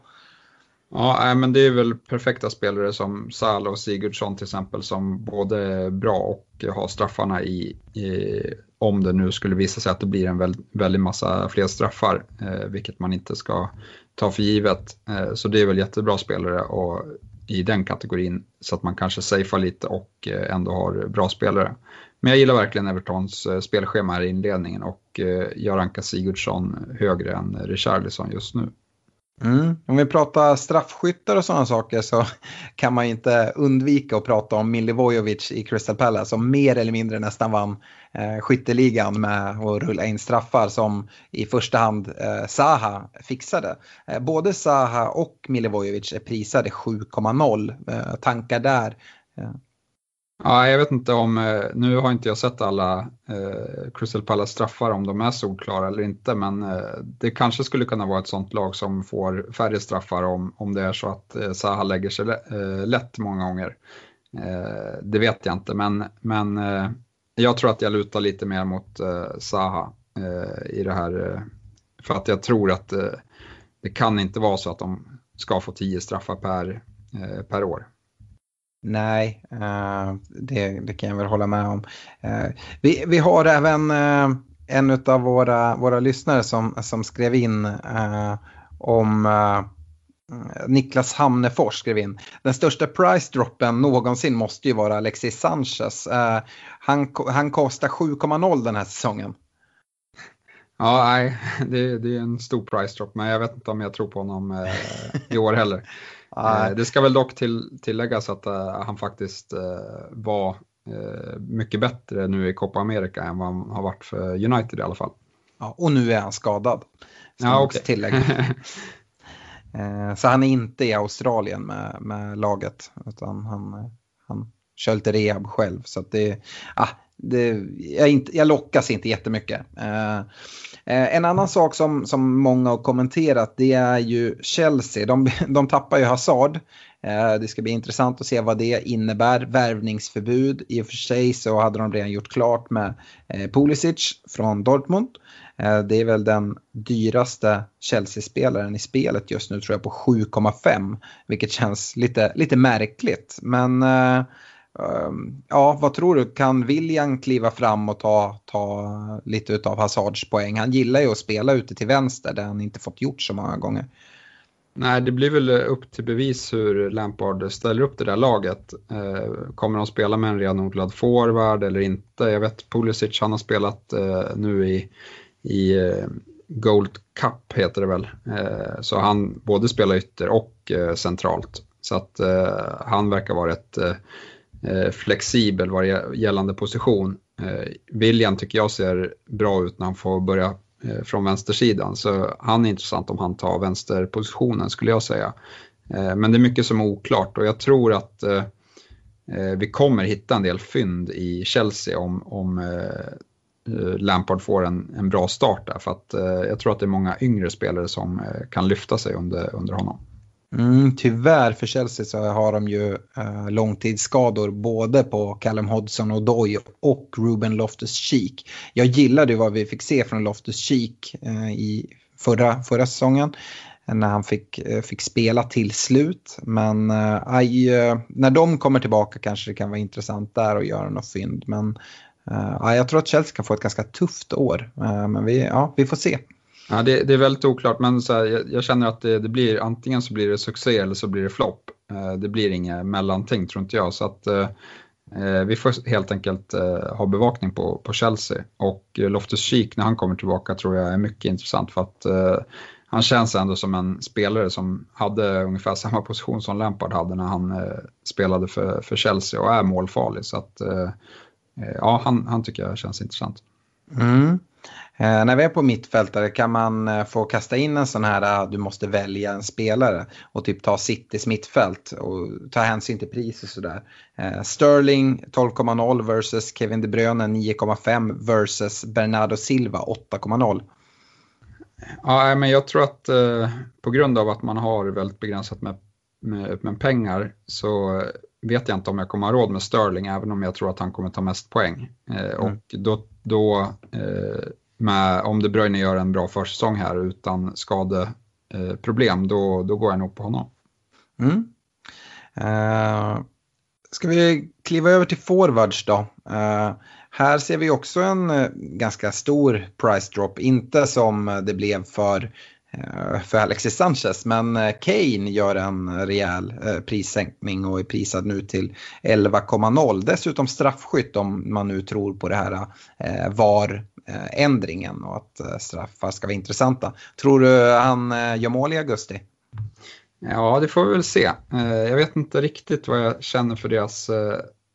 Ja, men det är väl perfekta spelare som Salo och Sigurdsson till exempel som både är bra och har straffarna i, i om det nu skulle visa sig att det blir en väldigt, väldigt massa fler straffar, eh, vilket man inte ska ta för givet. Eh, så det är väl jättebra spelare och i den kategorin så att man kanske safear lite och eh, ändå har bra spelare. Men jag gillar verkligen Evertons eh, spelschema här i inledningen och eh, jag rankar Sigurdsson högre än Richarlison just nu. Mm. Om vi pratar straffskyttar och sådana saker så kan man inte undvika att prata om Milivojevic i Crystal Palace som mer eller mindre nästan vann eh, skytteligan med att rulla in straffar som i första hand eh, Zaha fixade. Eh, både Zaha och Milivojevic är prisade 7,0. Eh, tankar där? Eh, Ja, jag vet inte om, eh, nu har inte jag sett alla eh, Crystal Palace straffar om de är solklara eller inte, men eh, det kanske skulle kunna vara ett sånt lag som får färre straffar om, om det är så att eh, Zaha lägger sig eh, lätt många gånger. Eh, det vet jag inte, men, men eh, jag tror att jag lutar lite mer mot eh, Zaha eh, i det här, eh, för att jag tror att det kan inte vara så att de ska få 10 straffar per, per år. Nej, uh, det, det, kan jag väl hålla med om. Uh, vi, vi har även uh, en av våra, våra lyssnare som, som skrev in om Niklas Hamnefors skrev in. Den största price droppen någonsin måste ju vara Alexis Sanchez. han, han kostar 7,0 den här säsongen. Ja, nej, det, det, är en stor price drop, men jag vet inte om jag tror på honom eh, i år heller. eh, det ska väl dock till, tilläggas att eh, han faktiskt eh, var mycket bättre nu i Copa America än vad han har varit för United i alla fall. Ja, och nu är han skadad. Ja, okay. Eh, så han är inte i Australien med, med laget, utan han, han kör lite rehab själv. Så det, ah, det, jag, inte, jag lockas inte jättemycket. Eh, eh, en annan sak som, som många har kommenterat det är ju Chelsea. De, de tappar ju Hazard. Eh, det ska bli intressant att se vad det innebär. Värvningsförbud. I och för sig så hade de redan gjort klart med eh, Pulisic från Dortmund. Eh, det är väl den dyraste Chelsea-spelaren i spelet just nu tror jag på 7,5. Vilket känns lite, lite märkligt. Men eh, Ehm, ja, vad tror du? Kan William kliva fram och ta, ta lite av Hazards poäng? Han gillar ju att spela ute till vänster där han inte fått gjort så många gånger. Nej, det blir väl upp till bevis hur Lampard ställer upp det där laget. Ehm, kommer de spela med en renodlad forward eller inte? Jag vet Pulisic, han har spelat eh, nu i, i eh, Gold Cup heter det väl. Ehm, så han både spelar ytter och eh, centralt. Så att eh, han verkar vara ett Eh, Eh, flexibel vad gällande position. Eh, William tycker jag ser bra ut när han får börja eh, från vänstersidan så han är intressant om han tar vänsterpositionen skulle jag säga. Men det är mycket som är oklart och jag tror att vi kommer hitta en del fynd i Chelsea om, om Lampard får en, en bra start där för att jag tror att det är många yngre spelare som kan lyfta sig under, under honom. Mm, tyvärr för Chelsea så har de ju eh, långtidsskador både på Callum Hodgson och Doy och Ruben Loftus-Cheek. Jag gillade vad vi fick se från Loftus-Cheek eh, i förra, förra säsongen när han fick, eh, fick spela till slut. Men eh, aj, eh, när de kommer tillbaka kanske det kan vara intressant där att göra något fynd. Men uh, jag tror att Chelsea kan få ett ganska tufft år. Eh, men vi, ja, vi får se. Ja, det, det, är väldigt oklart, men så här, jag, jag, känner att det, det, blir antingen så blir det succé eller så blir det flopp. Eh, det blir inget mellanting tror inte jag. Så att, eh, eh, vi får helt enkelt eh, ha bevakning på, på Chelsea. Och eh, Loftus-Cheek när han kommer tillbaka tror jag är mycket intressant för att eh, han känns ändå som en spelare som hade ungefär samma position som Lampard hade när han eh, spelade för, för Chelsea och är målfarlig. Så att, eh, ja, han, han tycker jag känns intressant. Mm. Eh, när vi är på mittfältare kan man eh, få kasta in en sån här, uh, du måste välja en spelare och typ ta Citys mittfält och ta hänsyn till pris och sådär. Eh, Sterling 12,0 versus Kevin De Bruyne 9,5 versus Bernardo Silva 8,0. Ja, men jag tror att eh, på grund av att man har väldigt begränsat med, med, med, pengar så vet jag inte om jag kommer ha råd med Sterling även om jag tror att han kommer ta mest poäng. Eh, mm. Och då, då eh, med, om De Bruyne gör en bra försäsong här utan skadeproblem, eh, då, då går jag nog på honom. Mm. Uh, ska vi kliva över till forwards då? Uh, här ser vi också en uh, ganska stor price drop, inte som det blev för för Alexis Sanchez. Men Kane gör en rejäl prissänkning och är prisad nu till 11,0. Dessutom straffskytt om man nu tror på det här VAR Eh, ändringen och att eh, straffar ska vara intressanta. Tror du han eh, gör mål i augusti? Ja, det får vi väl se. Jag vet inte riktigt vad jag känner för deras,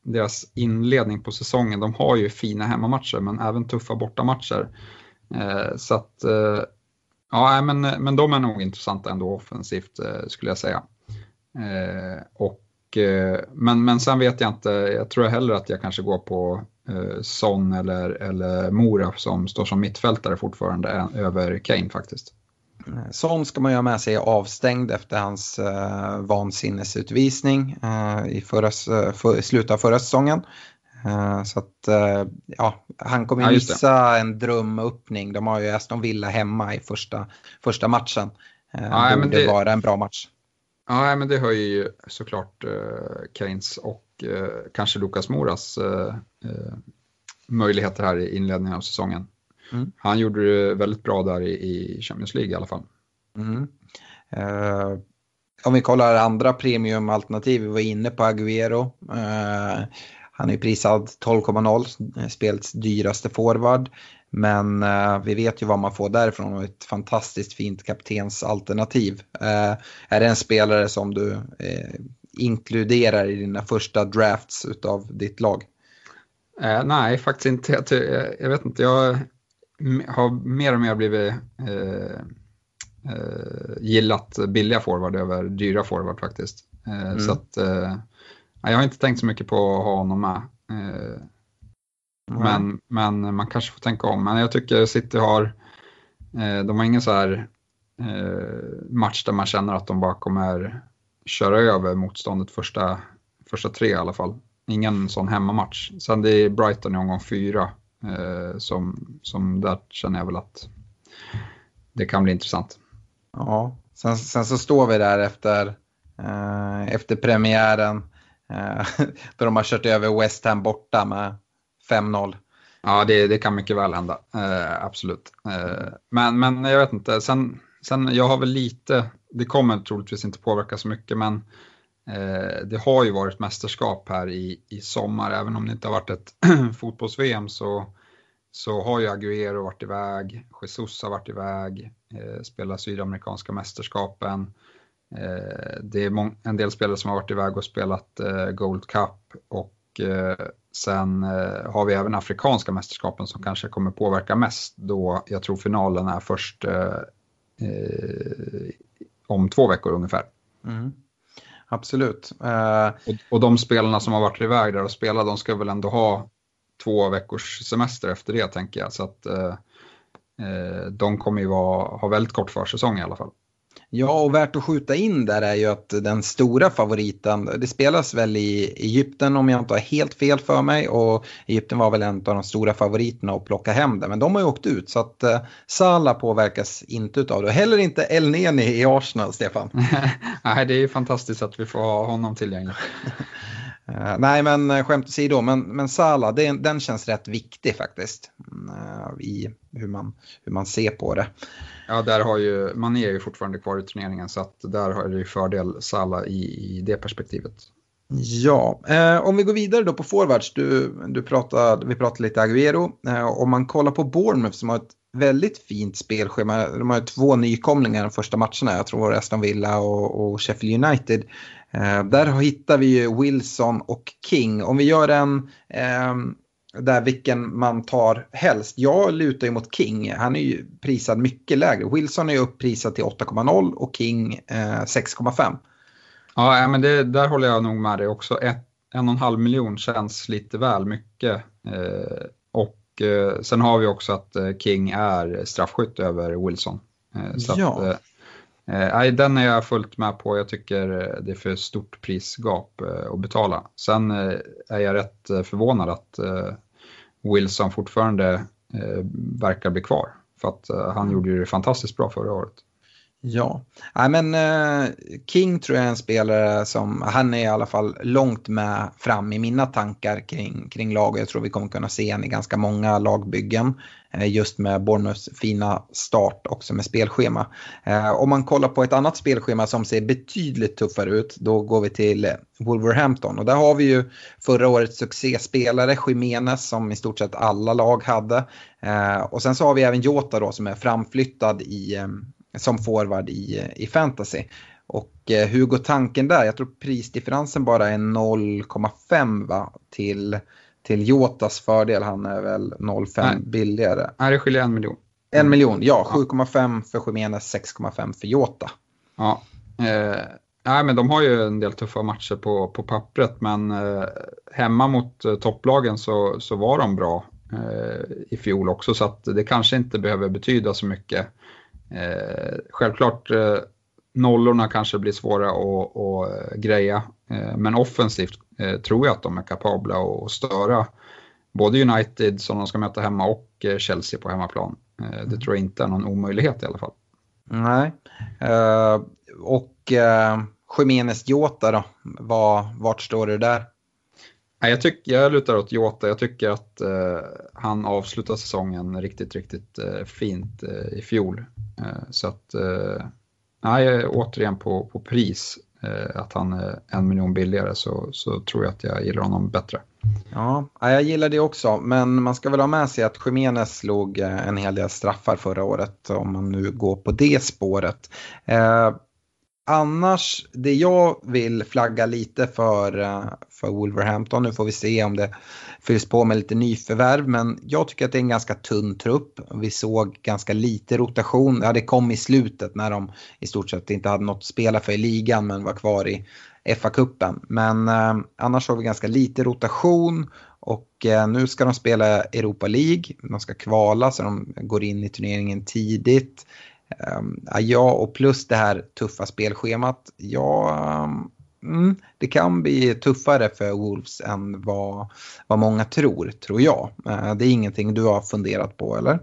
deras inledning på säsongen. De har ju fina hemmamatcher men även tuffa bortamatcher. Så att, ja, men, men de är nog intressanta ändå offensivt skulle jag säga. Och, men, men sen vet jag inte, jag tror heller att jag kanske går på eh, Son eller, eller Mora som står som mittfältare fortfarande över Kane faktiskt. Son ska man ju ha med sig avstängd efter hans eh, vansinnesutvisning eh, i förra, för, slutet av förra säsongen. Eh, så att eh, ja, han kommer ja, missa en drömöppning. De har ju Aston Villa hemma i första, första matchen. Eh, ja, borde det vara en bra match. Ja, men det höjer ju såklart eh, Keynes och eh, kanske Lukas Moras eh, eh, möjligheter här i inledningen av säsongen. Mm. Han gjorde det väldigt bra där i, Champions League i alla fall. Mm. Uh, om vi kollar andra premiumalternativ, vi var inne på Agüero. Eh, han är prisad 12,0, spelets dyraste forward. Men eh, vi vet ju vad man får därifrån och ett fantastiskt fint kaptensalternativ. Eh, är det en spelare som du eh, inkluderar i dina första drafts utav ditt lag? Eh, nej, faktiskt inte. Jag, jag, vet inte, jag har mer och mer blivit eh, eh, gillat billiga forward över dyra forward faktiskt. Eh, mm. Så att, eh, jag har inte tänkt så mycket på att ha honom med. Eh, mm. men, men man kanske får tänka om. Men jag tycker City har, eh, de har ingen så här match där man känner att de bara kommer köra över motståndet första, första tre i alla fall. Ingen sån hemmamatch. Sen det är Brighton i omgång fyra eh, som, som där känner jag väl att det kan bli intressant. Ja, sen, sen så står vi där efter, eh, efter premiären eh, Eh, då de har kört över West Ham borta med 5-0. Ja, det, det kan mycket väl hända, eh, absolut. Eh, men, men jag vet inte, sen, sen jag har väl lite, det kommer troligtvis inte påverka så mycket, men eh, det har ju varit mästerskap här i, i sommar, även om det inte har varit ett fotbolls-VM så så har ju Agüero varit iväg, Jesus har varit iväg, eh, spelar sydamerikanska mästerskapen. Eh, det är en del spelare som har varit iväg och spelat eh, Gold Cup och eh, sen har vi även afrikanska mästerskapen som kanske kommer påverka mest då jag tror finalen är först om två veckor ungefär. Mm. Absolut. Och, de spelarna som har varit iväg där och spelat, de ska väl ändå ha två veckors semester efter det tänker jag. Så att de kommer ju vara, ha väldigt kort försäsong i alla fall. Ja, och värt att skjuta in där är ju att den stora favoriten, det spelas väl i Egypten om jag inte har helt fel för mig och Egypten var väl en av de stora favoriterna att plocka hem det, men de har ju åkt ut så att uh, Salah påverkas inte av det. Heller inte El Neni i Arsenal, Stefan. Nej, det är ju fantastiskt att vi får ha honom tillgänglig. Uh, nej, men uh, skämt åsido, men, men Salah, det, den känns rätt viktig faktiskt uh, i hur man, hur man ser på det. Ja, där har ju, man är ju fortfarande kvar i turneringen så att där har det ju fördel Salah i, i det perspektivet. Ja, eh, om vi går vidare då på forwards, du, du pratade, vi pratade lite Agüero. Eh, om man kollar på Bournemouth som har ett väldigt fint spelschema, de har två nykomlingar de första matcherna, jag tror Aston Villa och, och Sheffield United. Eh, där hittar vi ju Wilson och King. Om vi gör en eh, där vilken man tar helst. Jag lutar ju mot King. Han är ju prisad mycket lägre. Wilson är ju upprisad till 8,0 och King eh, 6,5. Ja, men det, där håller jag nog med dig också. Ett, en och en halv miljon känns lite väl mycket. Eh, och eh, sen har vi också att eh, King är straffskytt över Wilson. Eh, så ja. Att, Eh, den är jag fullt med på. Jag tycker eh, det är för stort prisgap eh, att betala. Sen eh, är jag rätt förvånad att Wilson fortfarande verkar bli kvar. För att han mm. gjorde det fantastiskt bra förra året. Ja, Nej, men King tror jag är en spelare som, han är i alla fall långt med fram i mina tankar kring, kring lag. Jag tror vi kommer kunna se honom i ganska många lagbyggen. Eh, just med Bournemouths fina start också med spelschema. Eh, om man kollar på ett annat spelschema som ser betydligt tuffare ut, då går vi till Wolverhampton. Och där har vi ju förra årets succéspelare, Jiménez, som i stort sett alla lag hade. Eh, och sen så har vi även Jota då som är framflyttad i som forward i, i fantasy. Och hur går tanken där? Jag tror prisdifferensen bara är 0,5 va? Till, till Jotas fördel. Han är väl 0,5 billigare. Nej, det skiljer en miljon. En miljon, ja. 7,5 för Jiménez, 6,5 för Jota. Ja. Eh, nej, men de har ju en del tuffa matcher på, på pappret, men eh, hemma mot eh, topplagen så, så var de bra eh, i fjol också, så att det kanske inte behöver betyda så mycket Eh, självklart eh, nollorna kanske blir svåra att, att eh, greja, eh, men offensivt eh, tror jag att de är kapabla att störa både United som de ska möta hemma och Chelsea på hemmaplan. det mm. tror jag inte är någon omöjlighet i alla fall. Nej, och uh, Jiménez Jota då, Var, vart står du där? Jag, tycker, jag lutar åt Jota. Jag tycker att eh, han avslutar säsongen riktigt, riktigt eh, fint i fjol. Så att, nej, återigen på, på pris, eh, att han är en miljon billigare så, så tror jag att jag gillar honom bättre. Ja, jag gillar det också, men man ska väl ha med sig att Jiménez slog eh, en hel del straffar förra året om man nu går på det spåret. Eh, Annars, det jag vill flagga lite för, eh, för Wolverhampton, nu får vi se om det fylls på med lite nyförvärv, men jag tycker att det är en ganska tunn trupp. Vi såg ganska lite rotation, ja det kom i slutet när de i stort sett inte hade något att spela för i ligan men var kvar i FA-cupen. Men eh, annars har vi ganska lite rotation och eh, nu ska de spela Europa League. De ska kvala så de går in i turneringen tidigt. Um, ja, och plus det här tuffa spelschemat. Ja, mm, det kan bli tuffare för Wolves än vad, vad många tror, tror jag. Uh, det är ingenting du har funderat på, eller?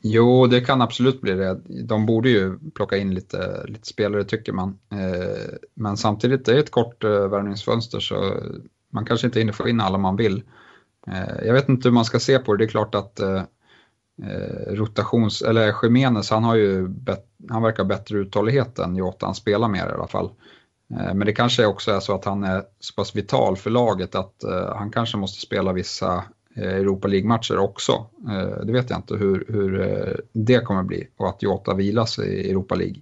Jo, det kan absolut bli det. De borde ju plocka in lite, lite spelare tycker man. Ehm, men samtidigt, det är ett kort eh, värvningsfönster så man kanske inte hinner få in alla man vill. Jag vet inte hur man ska se på det. Det är klart att eh, Eh, rotations, eller Jiménez, han har ju bet, han verkar ha bättre uthållighet än Jota, han spelar mer i alla fall. Eh, men det kanske också är så att han är så pass vital för laget att eh, han kanske måste spela vissa eh, Europa League-matcher också. Eh, det vet jag inte hur, hur eh, det kommer bli och att Jota vilas i Europa League.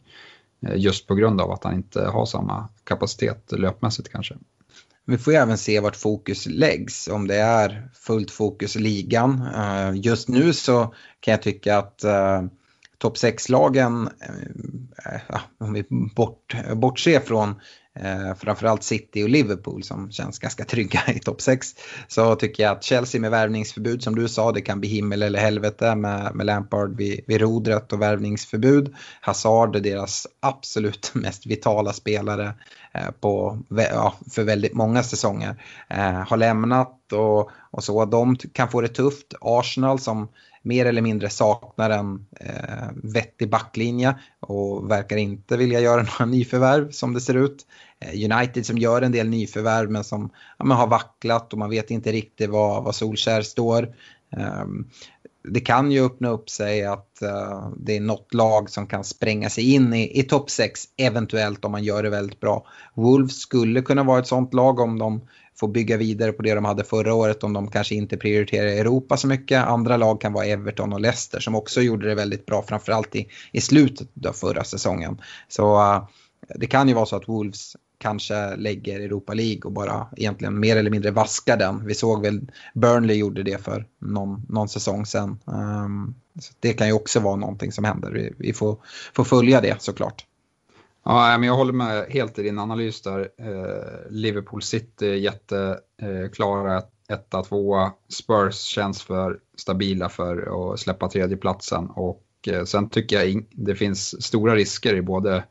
Just på grund av att han inte har samma kapacitet löpmässigt kanske. Vi får ju även se vart fokus läggs, om det är fullt fokus i ligan. Eh, just nu så kan jag tycka att eh, topp 6-lagen, eh, om vi bort, bortser från Eh, framförallt City och Liverpool som känns ganska trygga i topp 6. Så tycker jag att Chelsea med värvningsförbud som du sa, det kan bli himmel eller helvete med, med Lampard vid, vid rodret och värvningsförbud. Hazard är deras absolut mest vitala spelare Eh, på, ja, för väldigt många säsonger. Eh, har lämnat och, och så. De kan få det tufft. Arsenal som mer eller mindre saknar en eh, vettig backlinje och verkar inte vilja göra några nyförvärv som det ser ut. Eh, United som gör en del nyförvärv men som ja, men har vacklat och man vet inte riktigt var, var Solskär står. Um, det kan ju öppna upp sig att uh, det är något lag som kan spränga sig in i, i topp 6 eventuellt om man gör det väldigt bra. Wolves skulle kunna vara ett sånt lag om de får bygga vidare på det de hade förra året om de kanske inte prioriterar Europa så mycket. Andra lag kan vara Everton och Leicester som också gjorde det väldigt bra, framförallt i, i slutet av förra säsongen. Så uh, det kan ju vara så att Wolves kanske lägger Europa League och bara egentligen mer eller mindre vaskar den. Vi såg väl Burnley gjorde det för någon, någon säsong sedan. Um, så det kan ju också vara någonting som händer. Vi, vi får, får följa det såklart. Ja, men jag håller med helt i din analys där. Eh, Liverpool City jätteklara eh, etta, tvåa. Spurs känns för stabila för att släppa tredjeplatsen och eh, sen tycker jag det finns stora risker i både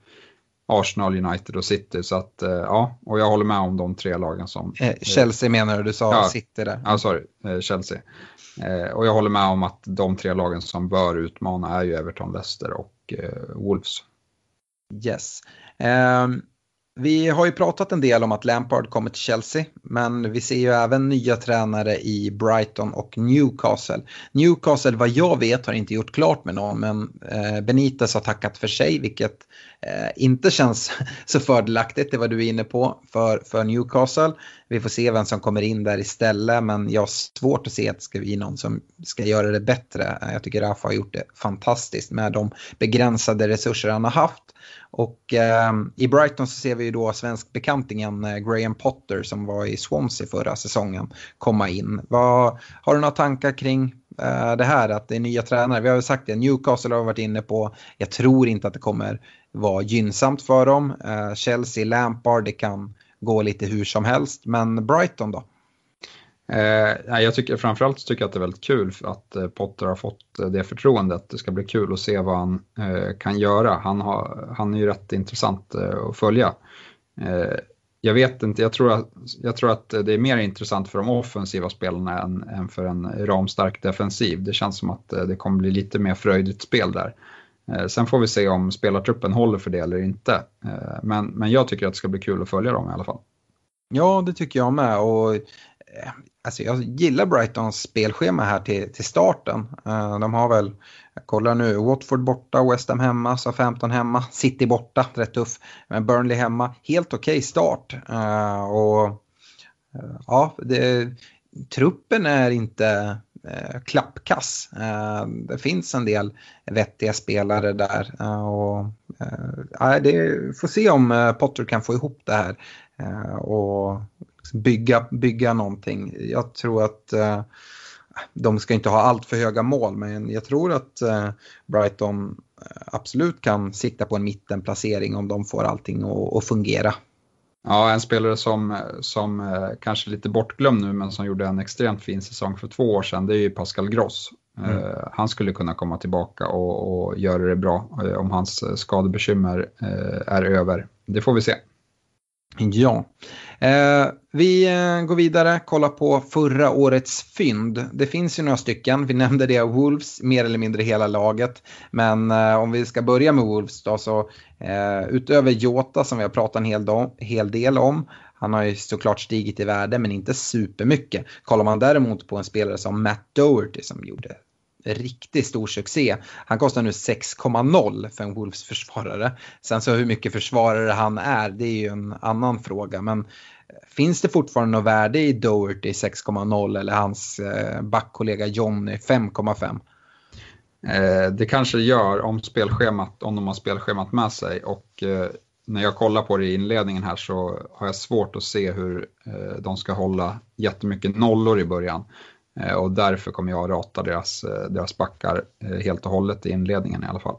Arsenal, United och City. Så att, ja, och jag håller med om de tre lagen som... Eh, Chelsea menar du, du sa ja, City där. Ja, sorry, eh, Chelsea. Eh, och jag håller med om att de tre lagen som bör utmana är ju Everton, Leicester och Wolves. Yes. Um, vi har ju pratat en del om att Lampard kommer till Chelsea, men vi ser ju även nya tränare i Brighton och Newcastle. Newcastle, vad jag vet, har inte gjort klart med någon, men eh, Benitez har tackat för sig, vilket eh, inte känns så fördelaktigt, det var du inne på, för, för Newcastle. Vi får se vem som kommer in där istället, men jag har svårt att se att det ska bli någon som ska göra det bättre. Eh, jag tycker Rafa har gjort det fantastiskt med de begränsade resurser han har haft. Och eh, i Brighton så ser vi ju då svenskbekantingen eh, Graham Potter som var i Swansea förra säsongen komma in. Vad, har du några tankar kring Eh, det här att det är nya tränare? Vi har ju sagt det, Newcastle har vi varit inne på. Jag tror inte att det kommer vara gynnsamt för dem. Eh, Chelsea, Lampard, det kan gå lite hur som helst. Men Brighton då? Eh, jag tycker framförallt tycker jag att det är väldigt kul att eh, Potter har fått det förtroendet. Det ska bli kul att se vad han eh, kan göra. Han, har, han är ju rätt intressant eh, att följa. Jag vet inte, jag tror, att, jag tror att det är mer intressant för de offensiva spelarna än, än för en ramstark defensiv. Det känns som att eh, det kommer bli lite mer fröjdigt spel där. Eh, sen får vi se om spelartruppen håller för det eller inte. Eh, men, men jag tycker att det ska bli kul att följa dem i alla fall. Ja, det tycker jag med. Och alltså jag gillar Brightons spelschema här till, till starten. De har väl jag kollar nu, Watford borta, West Ham hemma, så 15 hemma, City borta, rätt tuff. Men Burnley hemma, helt okej okay start. Uh, och uh, ja, det, truppen är inte uh, klappkass. det finns en del vettiga spelare där. och, det får se om Potter kan få ihop det här och bygga, bygga någonting. Jag tror att de ska inte ha allt för höga mål men jag tror att eh, Brighton eh, absolut kan sikta på en mittenplacering om de får allting att fungera. Ja, en spelare som, som eh, kanske är lite bortglömd nu men som gjorde en extremt fin säsong för två år sedan det är ju Pascal Gross. Mm. Han skulle kunna komma tillbaka och, och göra det bra om hans skadebekymmer är över. Det får vi se. Ja. Eh, vi eh, går vidare, kollar på förra årets fynd. Det finns ju några stycken, vi nämnde det, Wolves, mer eller mindre hela laget. Men eh, om vi ska börja med Wolves då så eh, utöver Jota som vi har pratat en hel, hel del om, han har ju såklart stigit i värde men inte supermycket. Kollar man däremot på en spelare som Matt Doherty som gjorde riktigt stor succé. Han kostar nu 6,0 för en Wolves-försvarare. Sen så hur mycket försvarare han är, det är ju en annan fråga. Men eh, finns det fortfarande något värde i Doherty 6,0 eller hans eh, backkollega Johnny 5,5? Eh, det kanske det gör om, spelschemat, om de har spelschemat med sig. Och eh, när jag kollar på det i inledningen här så har jag svårt att se hur de ska hålla jättemycket nollor i början. Eh, och därför kommer jag rata deras, eh, deras backar eh, helt och hållet i inledningen i alla fall.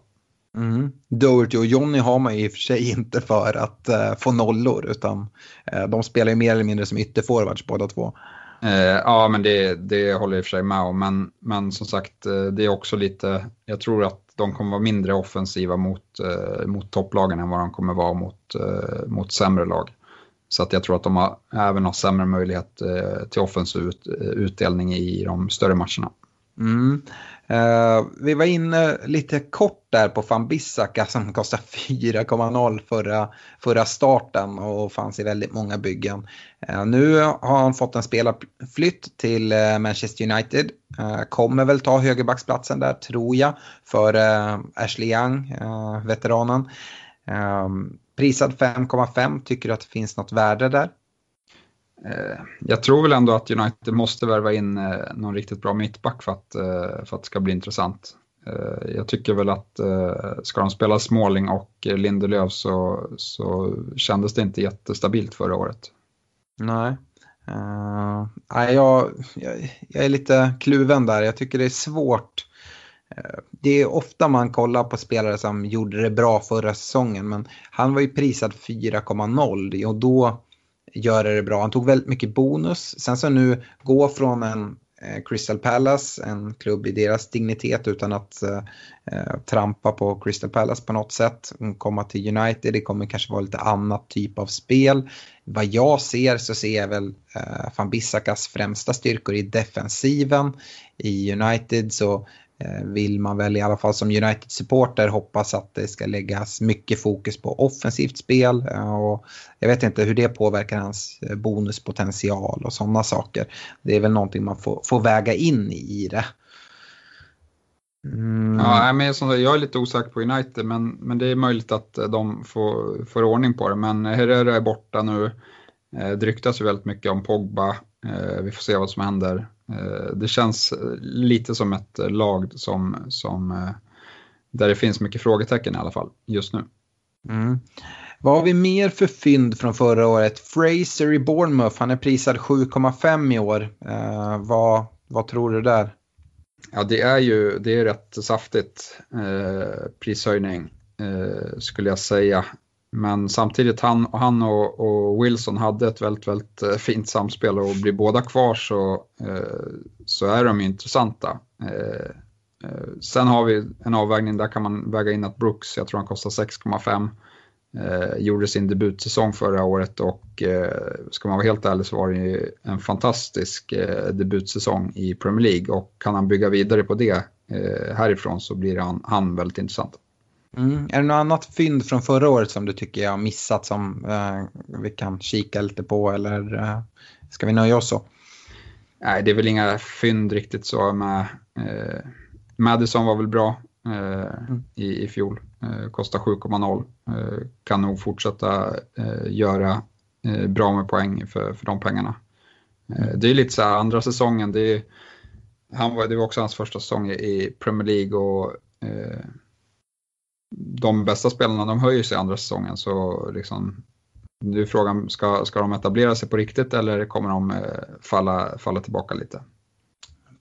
Mm. Doherty och Jonny har man ju i och för sig inte för att uh, få nollor utan uh, de spelar ju mer eller mindre som ytterforwards båda två. Uh, ja men det, det håller jag i och för sig med om men, men som sagt det är också lite, jag tror att de kommer vara mindre offensiva mot, mot topplagen än vad de kommer vara mot, mot sämre lag. Så att jag tror att de har, även har sämre möjlighet eh, till offensiv ut, eh, utdelning i de större matcherna. Mm. Eh, vi var inne lite kort där på van Bissaka som kostade 4,0 förra, förra starten och fanns i väldigt många byggen. Eh, nu har han fått en spelarflytt till eh, Manchester United. Eh, kommer väl ta högerbacksplatsen där tror jag för eh, Ashley Young, veteranen. Um, Prisad 5,5, tycker du att det finns något värde där? Eh, jag tror väl ändå att United måste värva in eh, någon riktigt bra mittback för att, eh, för att det ska bli intressant. Jag tycker väl att ska de spela Småling och Lindelöf så, så kändes det inte jättestabilt förra året. Nej. Uh, jag, jag, jag är lite kluven där. Jag tycker det är svårt det är ofta man kollar på spelare som gjorde det bra förra säsongen men han var ju prisad 4,0 och då gör det bra. Han tog väldigt mycket bonus. Sen så nu gå från en eh, Crystal Palace, en klubb i deras dignitet utan att eh, eh trampa på Crystal Palace på något sätt. Komma till United, det kommer kanske vara lite annat typ av spel. Vad jag ser så ser jag väl eh, van Bissakas främsta styrkor i defensiven. I United så Eh, vill man väl i alla fall som United-supporter hoppas att det ska läggas mycket fokus på offensivt spel. Eh, och jag vet inte hur det påverkar hans eh, bonuspotential och sådana saker. Det är väl någonting man får, får väga in i det. Mm. Ja, men jag är lite osäker på United men, men det är möjligt att de får, får ordning på det. Men Herrera är borta nu. Det ryktas ju väldigt mycket om Pogba. Vi får se vad som händer. Eh, det känns lite som ett lag som, som, eh, där det finns mycket frågetecken i alla fall just nu. Mm. Vad har vi mer för fynd från förra året? Fraser i Bournemouth, han är prisad 7,5 i år. Eh, vad, vad tror du där? Ja, det är ju det är rätt saftigt eh, prishöjning eh, skulle jag säga. Men samtidigt, han, han och, och, Wilson hade ett väldigt, väldigt eh, fint samspel och blir båda kvar så, eh, så är de intressanta. Eh, eh, sen har vi en avvägning, där kan man väga in att Brooks, jag tror han kostar 6,5, eh, gjorde sin debutsäsong förra året och eh, ska man vara helt ärlig så var det ju en fantastisk eh, debutsäsong i Premier League och kan han bygga vidare på det eh, härifrån så blir han, han väldigt intressant. Mm. Är det något annat fynd från förra året som du tycker jag har missat som eh, vi kan kika lite på eller eh, ska vi nöja oss så? Nej, det är väl inga fynd riktigt så med. Eh, Madison var väl bra mm. i, i fjol, kostar 7,0. kan nog fortsätta göra bra med poäng för, för de pengarna. Det är lite så här andra säsongen, det, är, han var, det var också hans första säsong i Premier League och de bästa spelarna de höjer sig andra säsongen så liksom nu är frågan, ska, ska de etablera sig på riktigt eller kommer de eh, falla, falla tillbaka lite?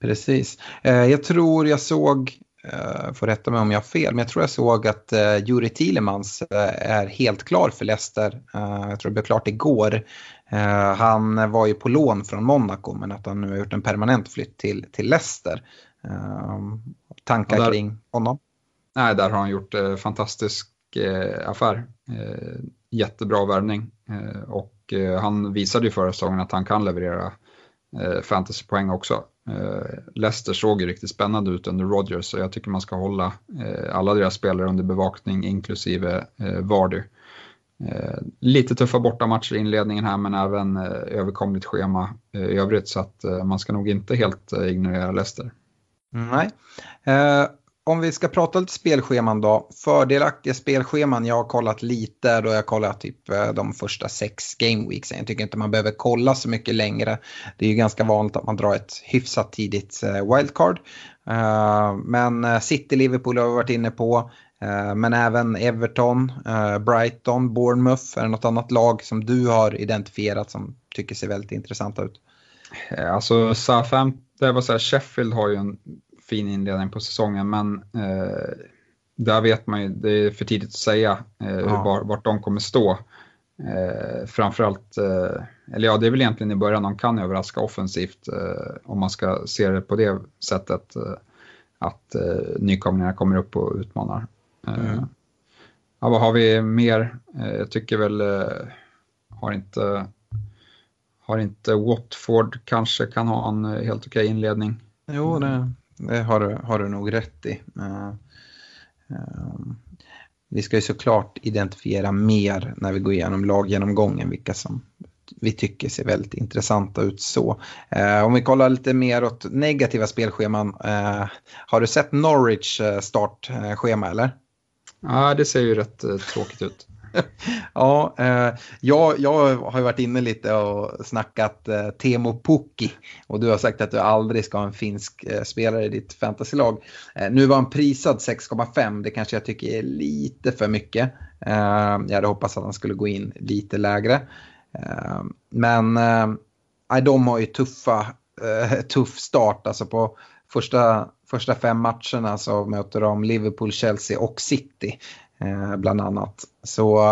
Precis. Eh, jag tror jag såg, eh, får rätta mig om jag har fel, men jag tror jag såg att Juri Thielemans är helt klar för Leicester. Jag tror det blev klart igår. Han var ju på lån från Monaco men att han nu har gjort en permanent flytt till, till Leicester. Tankar där, kring honom? Nej, där har han gjort eh, fantastisk eh, affär eh, jättebra värvning eh, och eh, han visade ju förra säsongen att han kan leverera eh, fantasypoäng också. Leicester såg ju riktigt spännande ut under Rodgers så jag tycker man ska hålla alla deras spelare under bevakning inklusive Vardy. Lite tuffa bortamatcher i inledningen här men även överkomligt schema i övrigt så att man ska nog inte helt ignorera Leicester. Nej om vi ska prata lite spelscheman då. Fördelaktiga spelscheman, jag har kollat lite då jag har kollat typ eh, de första sex gameweeksen. Jag tycker inte man behöver kolla så mycket längre. Det är ju ganska vanligt att man drar ett hyfsat tidigt eh, wildcard. Eh, men City-Liverpool har vi varit inne på. Men även Everton, Brighton, Bournemouth. Är det något annat lag som du har identifierat som tycker ser väldigt intressanta ut? Alltså Southampton, det var så här, Sheffield har ju en fin inledning på säsongen men eh, där vet man ju, det är för tidigt att säga eh, ja. var, vart de kommer stå. Eh, framförallt, eh, eller ja det är väl egentligen i början de kan överraska offensivt eh, om man ska se det på det sättet eh, att eh, nykomlingarna kommer upp och utmanar. Mm. Ja, vad har vi mer? jag tycker väl, har inte har inte Watford kanske kan ha en helt okej inledning? Jo, det, det har du, har du nog rätt i. Eh, ehm, vi ska ju såklart identifiera mer när vi går igenom laggenomgången vilka som vi tycker ser väldigt intressanta ut så. Eh, om vi kollar lite mer åt negativa spelscheman. Eh, har du sett Norwich startschema eller? Ja, det ser ju rätt tråkigt ut. ja, eh, jag, jag har varit inne lite och snackat eh, Temo Pukki och du har sagt att du aldrig ska ha en finsk eh, spelare i ditt fantasylag. Eh, nu var han prisad 6,5, det kanske jag tycker är lite för mycket. Eh, jag hade hoppats att han skulle gå in lite lägre. Eh, men eh, de har ju tuffa, eh, tuff start, alltså på första första fem matcherna så möter de Liverpool, Chelsea och City. Eh, bland annat. Så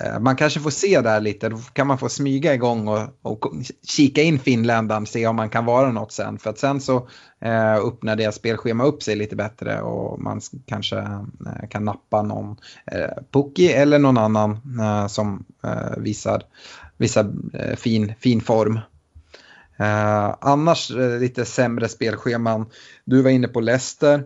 eh, man kanske får se där lite, då kan man få smyga igång och, och kika in finländaren, se om man kan vara något sen. För att sen så eh, öppnar deras spelschema upp sig lite bättre och man kanske eh, kan nappa någon eh, Pukki eller någon annan eh, som eh, visar, visar eh, fin, fin form. Eh, annars eh, lite sämre spelscheman. Du var inne på Leicester.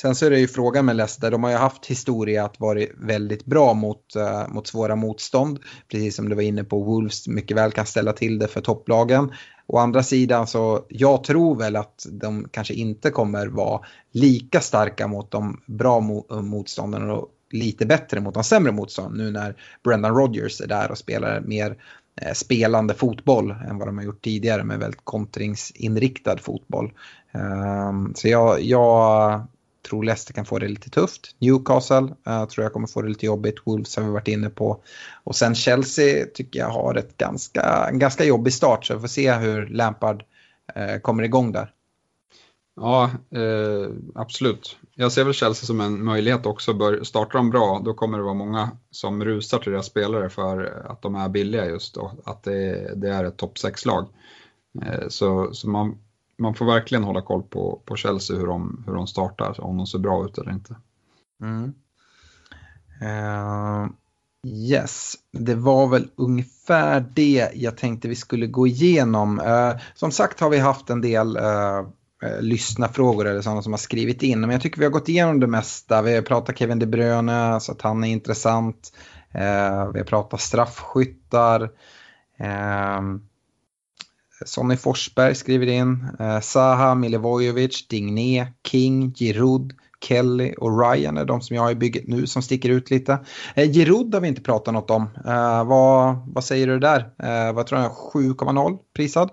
Sen så är det ju frågan med Leicester, de har ju haft historia att vara väldigt bra mot, uh, mot svåra motstånd. Precis som du var inne på, Wolves mycket väl kan ställa till det för topplagen. Å andra sidan så, jag tror väl att de kanske inte kommer vara lika starka mot de bra mo eh, motståndarna och lite bättre mot de sämre motstånden nu när Brendan Rodgers är där och spelar mer eh, spelande fotboll än vad de har gjort tidigare med väldigt kontringsinriktad fotboll. Um, så jag, jag tror Leicester kan få det lite tufft. Newcastle uh, tror jag kommer få det lite jobbigt. Wolves har vi varit inne på. Och sen Chelsea tycker jag har ett ganska, en ganska jobbig start så vi får se hur Lampard uh, kommer igång där. Ja, eh, absolut. Jag ser väl Chelsea som en möjlighet också. Bör, startar de bra, då kommer det vara många som rusar till deras spelare för att de är billiga just och att det, det är ett topp 6-lag. Eh, så, så man man får verkligen hålla koll på, på Chelsea hur de, hur de startar, om de ser bra ut eller inte. Mm. Uh, yes, det var väl ungefär det jag tänkte vi skulle gå igenom. Uh, som sagt har vi haft en del uh, lyssnarfrågor eller sådana som har skrivit in. Men jag tycker vi har gått igenom det mesta. Vi har pratat Kevin De Bruyne så att han är intressant. vi har pratat straffskyttar. Sonny Forsberg skriver in. Eh, Saha, Milivojevic, Digné, King, Giroud, Kelly och Ryan är de som jag har i bygget nu som sticker ut lite. Eh, Giroud har vi inte pratat något om. Eh, vad, vad säger du där? Eh, vad tror jag, 7,0 prisad?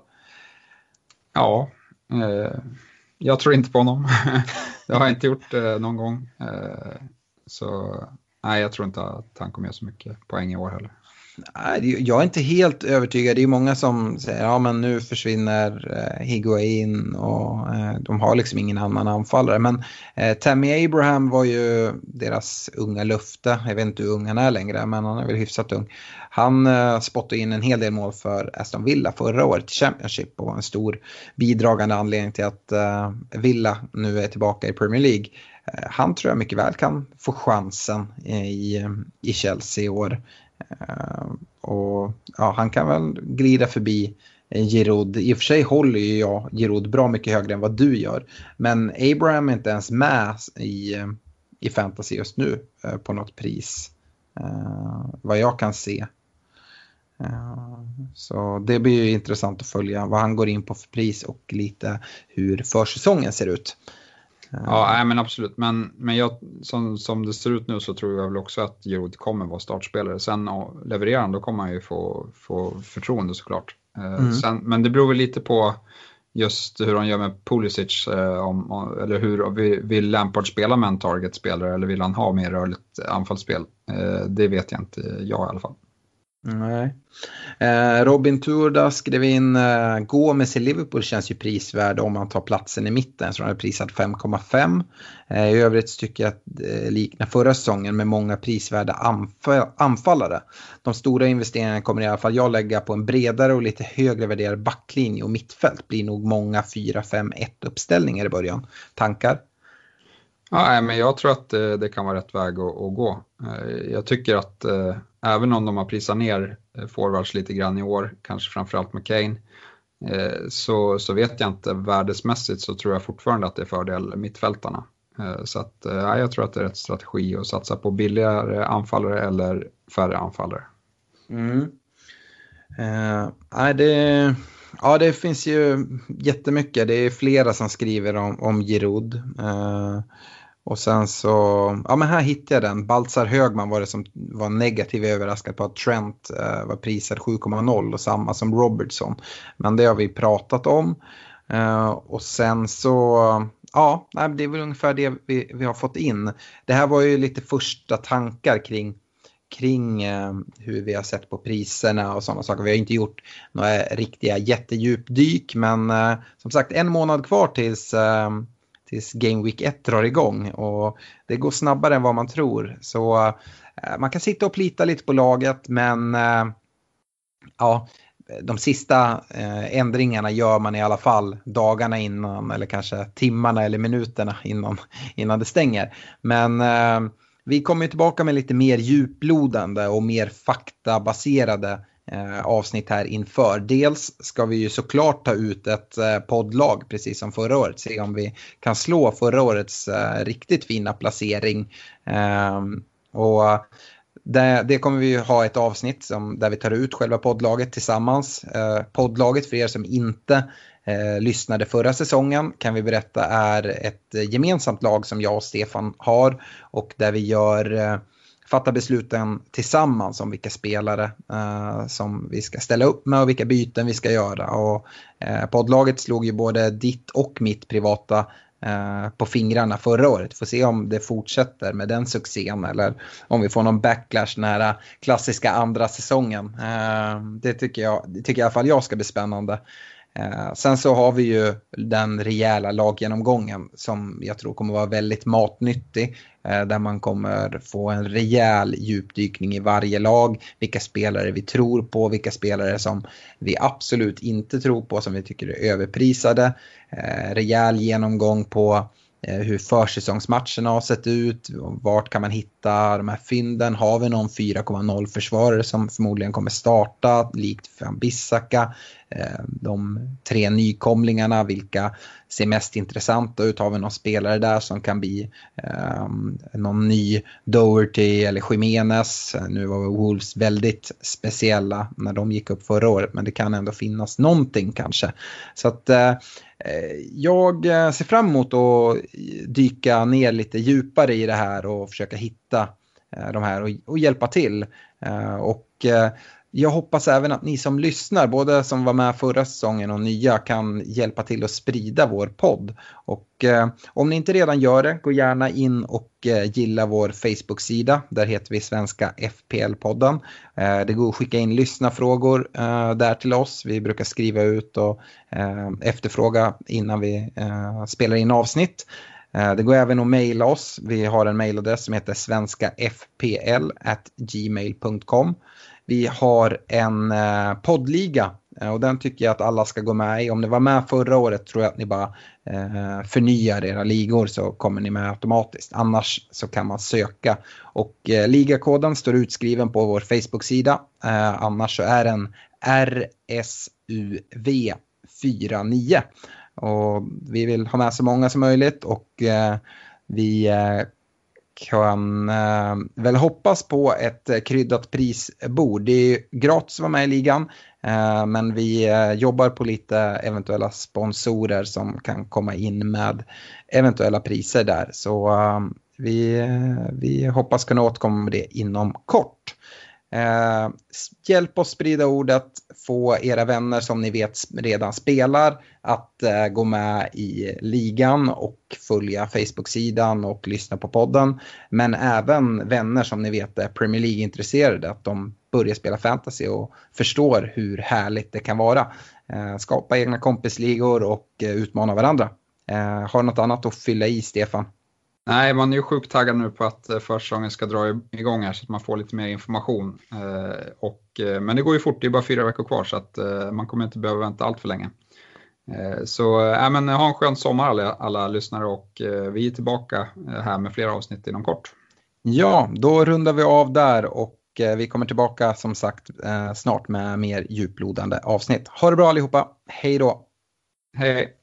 Ja, eh, jag tror inte på honom. det har jag inte gjort eh, någon gång. Eh, så nej, jag tror inte att han kommer göra så mycket poäng i år heller. Jag är inte helt övertygad. Det är många som säger ja men nu försvinner eh, Higuain och eh, de har liksom ingen annan anfallare. Men eh, Tammy Abraham var ju deras unga lufte. Jag vet inte hur ung han är längre men han är väl hyfsat ung. Han spottade in en hel del mål för Aston Villa förra året i Championship och var en stor bidragande anledning till att Villa nu är tillbaka i Premier League. Han tror jag mycket väl kan få chansen i, i Chelsea i år. Eh, och ja, han kan väl glida förbi Giroud. I och för sig håller ju jag Giroud bra mycket högre än vad du gör. Men Abraham är inte ens med i, eh, i fantasy just nu eh, på något pris. Vad jag kan se. Så det blir ju intressant att följa vad han går in på för pris och lite hur försäsongen ser ut. Ja, nej, men absolut. Men, men jag, som, som det ser ut nu så tror jag väl också att Giroud kommer vara startspelare. Sen och levererar han då kommer han ju få, få förtroende såklart. Eh, mm. Sen, men det beror väl lite på just hur han gör med Pulisic. Eh, om, eller hur, vill Lampard spela med en target-spelare eller vill han ha mer rörligt anfallsspel? Eh, det vet jag inte, jag i alla fall. Nej. Eh, Robin Turda skrev in eh, Gomes i Liverpool känns ju prisvärd om man tar platsen i mitten. Så han är prisad 5,5. Eh, I övrigt tycker jag att det liknar förra säsongen med många prisvärda anf anfallare. De stora investeringarna kommer i alla fall jag lägga på en bredare och lite högre värderad backlinje och mittfält. Blir nog många 4-5-1 uppställningar i början. Tankar? Ja, men jag tror att eh, det, kan vara rätt väg att, att gå. Eh, jag tycker att även om de har prisat ner eh, forwards lite grann i år, kanske framförallt med eh, Kane, så, så vet jag inte, värdesmässigt så tror jag fortfarande att det är fördel mittfältarna. Eh, så att, ja, jag tror att det är rätt strategi att satsa på billigare anfallare eller färre anfallare. Mm. Eh, det, ja, det finns ju jättemycket. Det är flera som skriver om, om Giroud. Eh, och sen så, ja men här hittade jag den. Baltzar Högman var det som var negativ överraskad på att Trent eh, var prisad 7,0 och samma som Robertson. Men det har vi pratat om. Eh, och sen så, ja, det är väl ungefär det vi, vi har fått in. Det här var ju lite första tankar kring kring eh, hur vi har sett på priserna och sådana saker. Vi har inte gjort några riktiga jättedjupdyk men eh, som sagt en månad kvar tills eh, tills Game Week 1 drar igång och det går snabbare än vad man tror. Så eh, man kan sitta och plita lite på laget men eh, ja, de sista eh, ändringarna gör man i alla fall dagarna innan eller kanske timmarna eller minuterna innan, innan det stänger. Men eh, vi kommer tillbaka med lite mer djuplodande och mer faktabaserade eh, Eh, avsnitt här inför. Dels ska vi ju såklart ta ut ett eh, poddlag precis som förra året. Se om vi kan slå förra årets eh, riktigt fina placering. Ehm, och det, det, kommer vi ha ett avsnitt som, där vi tar ut själva poddlaget tillsammans. Eh, poddlaget för er som inte eh, lyssnade förra säsongen kan vi berätta är ett gemensamt lag som jag och Stefan har och där vi gör eh, fatta besluten tillsammans om vilka spelare eh, som vi ska ställa upp med och vilka byten vi ska göra. Och, eh, poddlaget slog ju både ditt och mitt privata eh, på fingrarna förra året. Får se om det fortsätter med den succén eller om vi får någon backlash den här klassiska andra säsongen. Eh, det, tycker jag, det tycker i alla fall jag ska bli spännande. Eh, sen så har vi ju den rejäla laggenomgången som jag tror kommer vara väldigt matnyttig. Eh, där man kommer få en rejäl djupdykning i varje lag. Vilka spelare vi tror på, vilka spelare som vi absolut inte tror på, som vi tycker är överprisade. Eh, rejäl genomgång på Eh, hur försäsongsmatcherna har sett ut, vart kan man hitta de här fynden, har vi någon 4,0 försvarare som förmodligen kommer starta, likt Fan Bissaka, Eh, de tre nykomlingarna, vilka ser mest intressanta ut? Har vi någon spelare där som kan bli ehm, någon ny Doherty eller Jimenez? Nu var Wolves väldigt speciella när de gick upp förra året men det kan ändå finnas någonting kanske. Så att eh, jag eh, ser fram emot att dyka ner lite djupare i det här och försöka hitta de här och, och hjälpa till. Och jag hoppas även att ni som lyssnar, både som var med förra säsongen och nya, kan hjälpa till att sprida vår podd. Och eh, om ni inte redan gör det, gå gärna in och eh, gilla vår Facebook-sida. Där heter vi Svenska FPL-podden. Eh, det går att skicka in lyssnarfrågor eh, där till oss. Vi brukar skriva ut och eh, efterfråga innan vi eh, spelar in avsnitt. Eh, det går även att mejla oss. Vi har en mejladress som heter svenskafpl@gmail.com. Vi har en eh, poddliga eh, och den tycker jag att alla ska gå med i. Om ni var med förra året tror jag att ni bara eh, förnyar era ligor så kommer ni med automatiskt. Annars så kan man söka. Och eh, ligakoden står utskriven på vår Facebook-sida. Eh, annars så är den RSUV49. Och vi vill ha med så många som möjligt och eh, vi eh, kan eh, väl hoppas på ett kryddat prisbord. Det är gratis att vara med i ligan eh, men vi eh, jobbar på lite eventuella sponsorer som kan komma in med eventuella priser där. Så eh, vi, eh, vi hoppas kunna återkomma med det inom kort. Eh, hjälp oss sprida ordet, få era vänner som ni vet redan spelar att eh, gå med i ligan och följa Facebook-sidan och lyssna på podden. Men även vänner som ni vet är Premier League-intresserade, att de börjar spela fantasy och förstår hur härligt det kan vara. Eh, skapa egna kompisligor och eh, utmana varandra. Eh, har du något annat att fylla i, Stefan? Nej, man är ju sjukt taggad nu på att eh, försäsongen ska dra igång här så att man får lite mer information. Eh, och, eh, men det går ju fort, det är bara fyra veckor kvar så att man kommer inte behöva vänta allt för länge. Så äh, men, ha en skön sommar alla, alla lyssnare och vi är tillbaka här med flera avsnitt inom kort. Ja, då rundar vi av där och vi kommer tillbaka som sagt snart med mer djuplodande avsnitt. Ha det bra allihopa, hej då! Hej!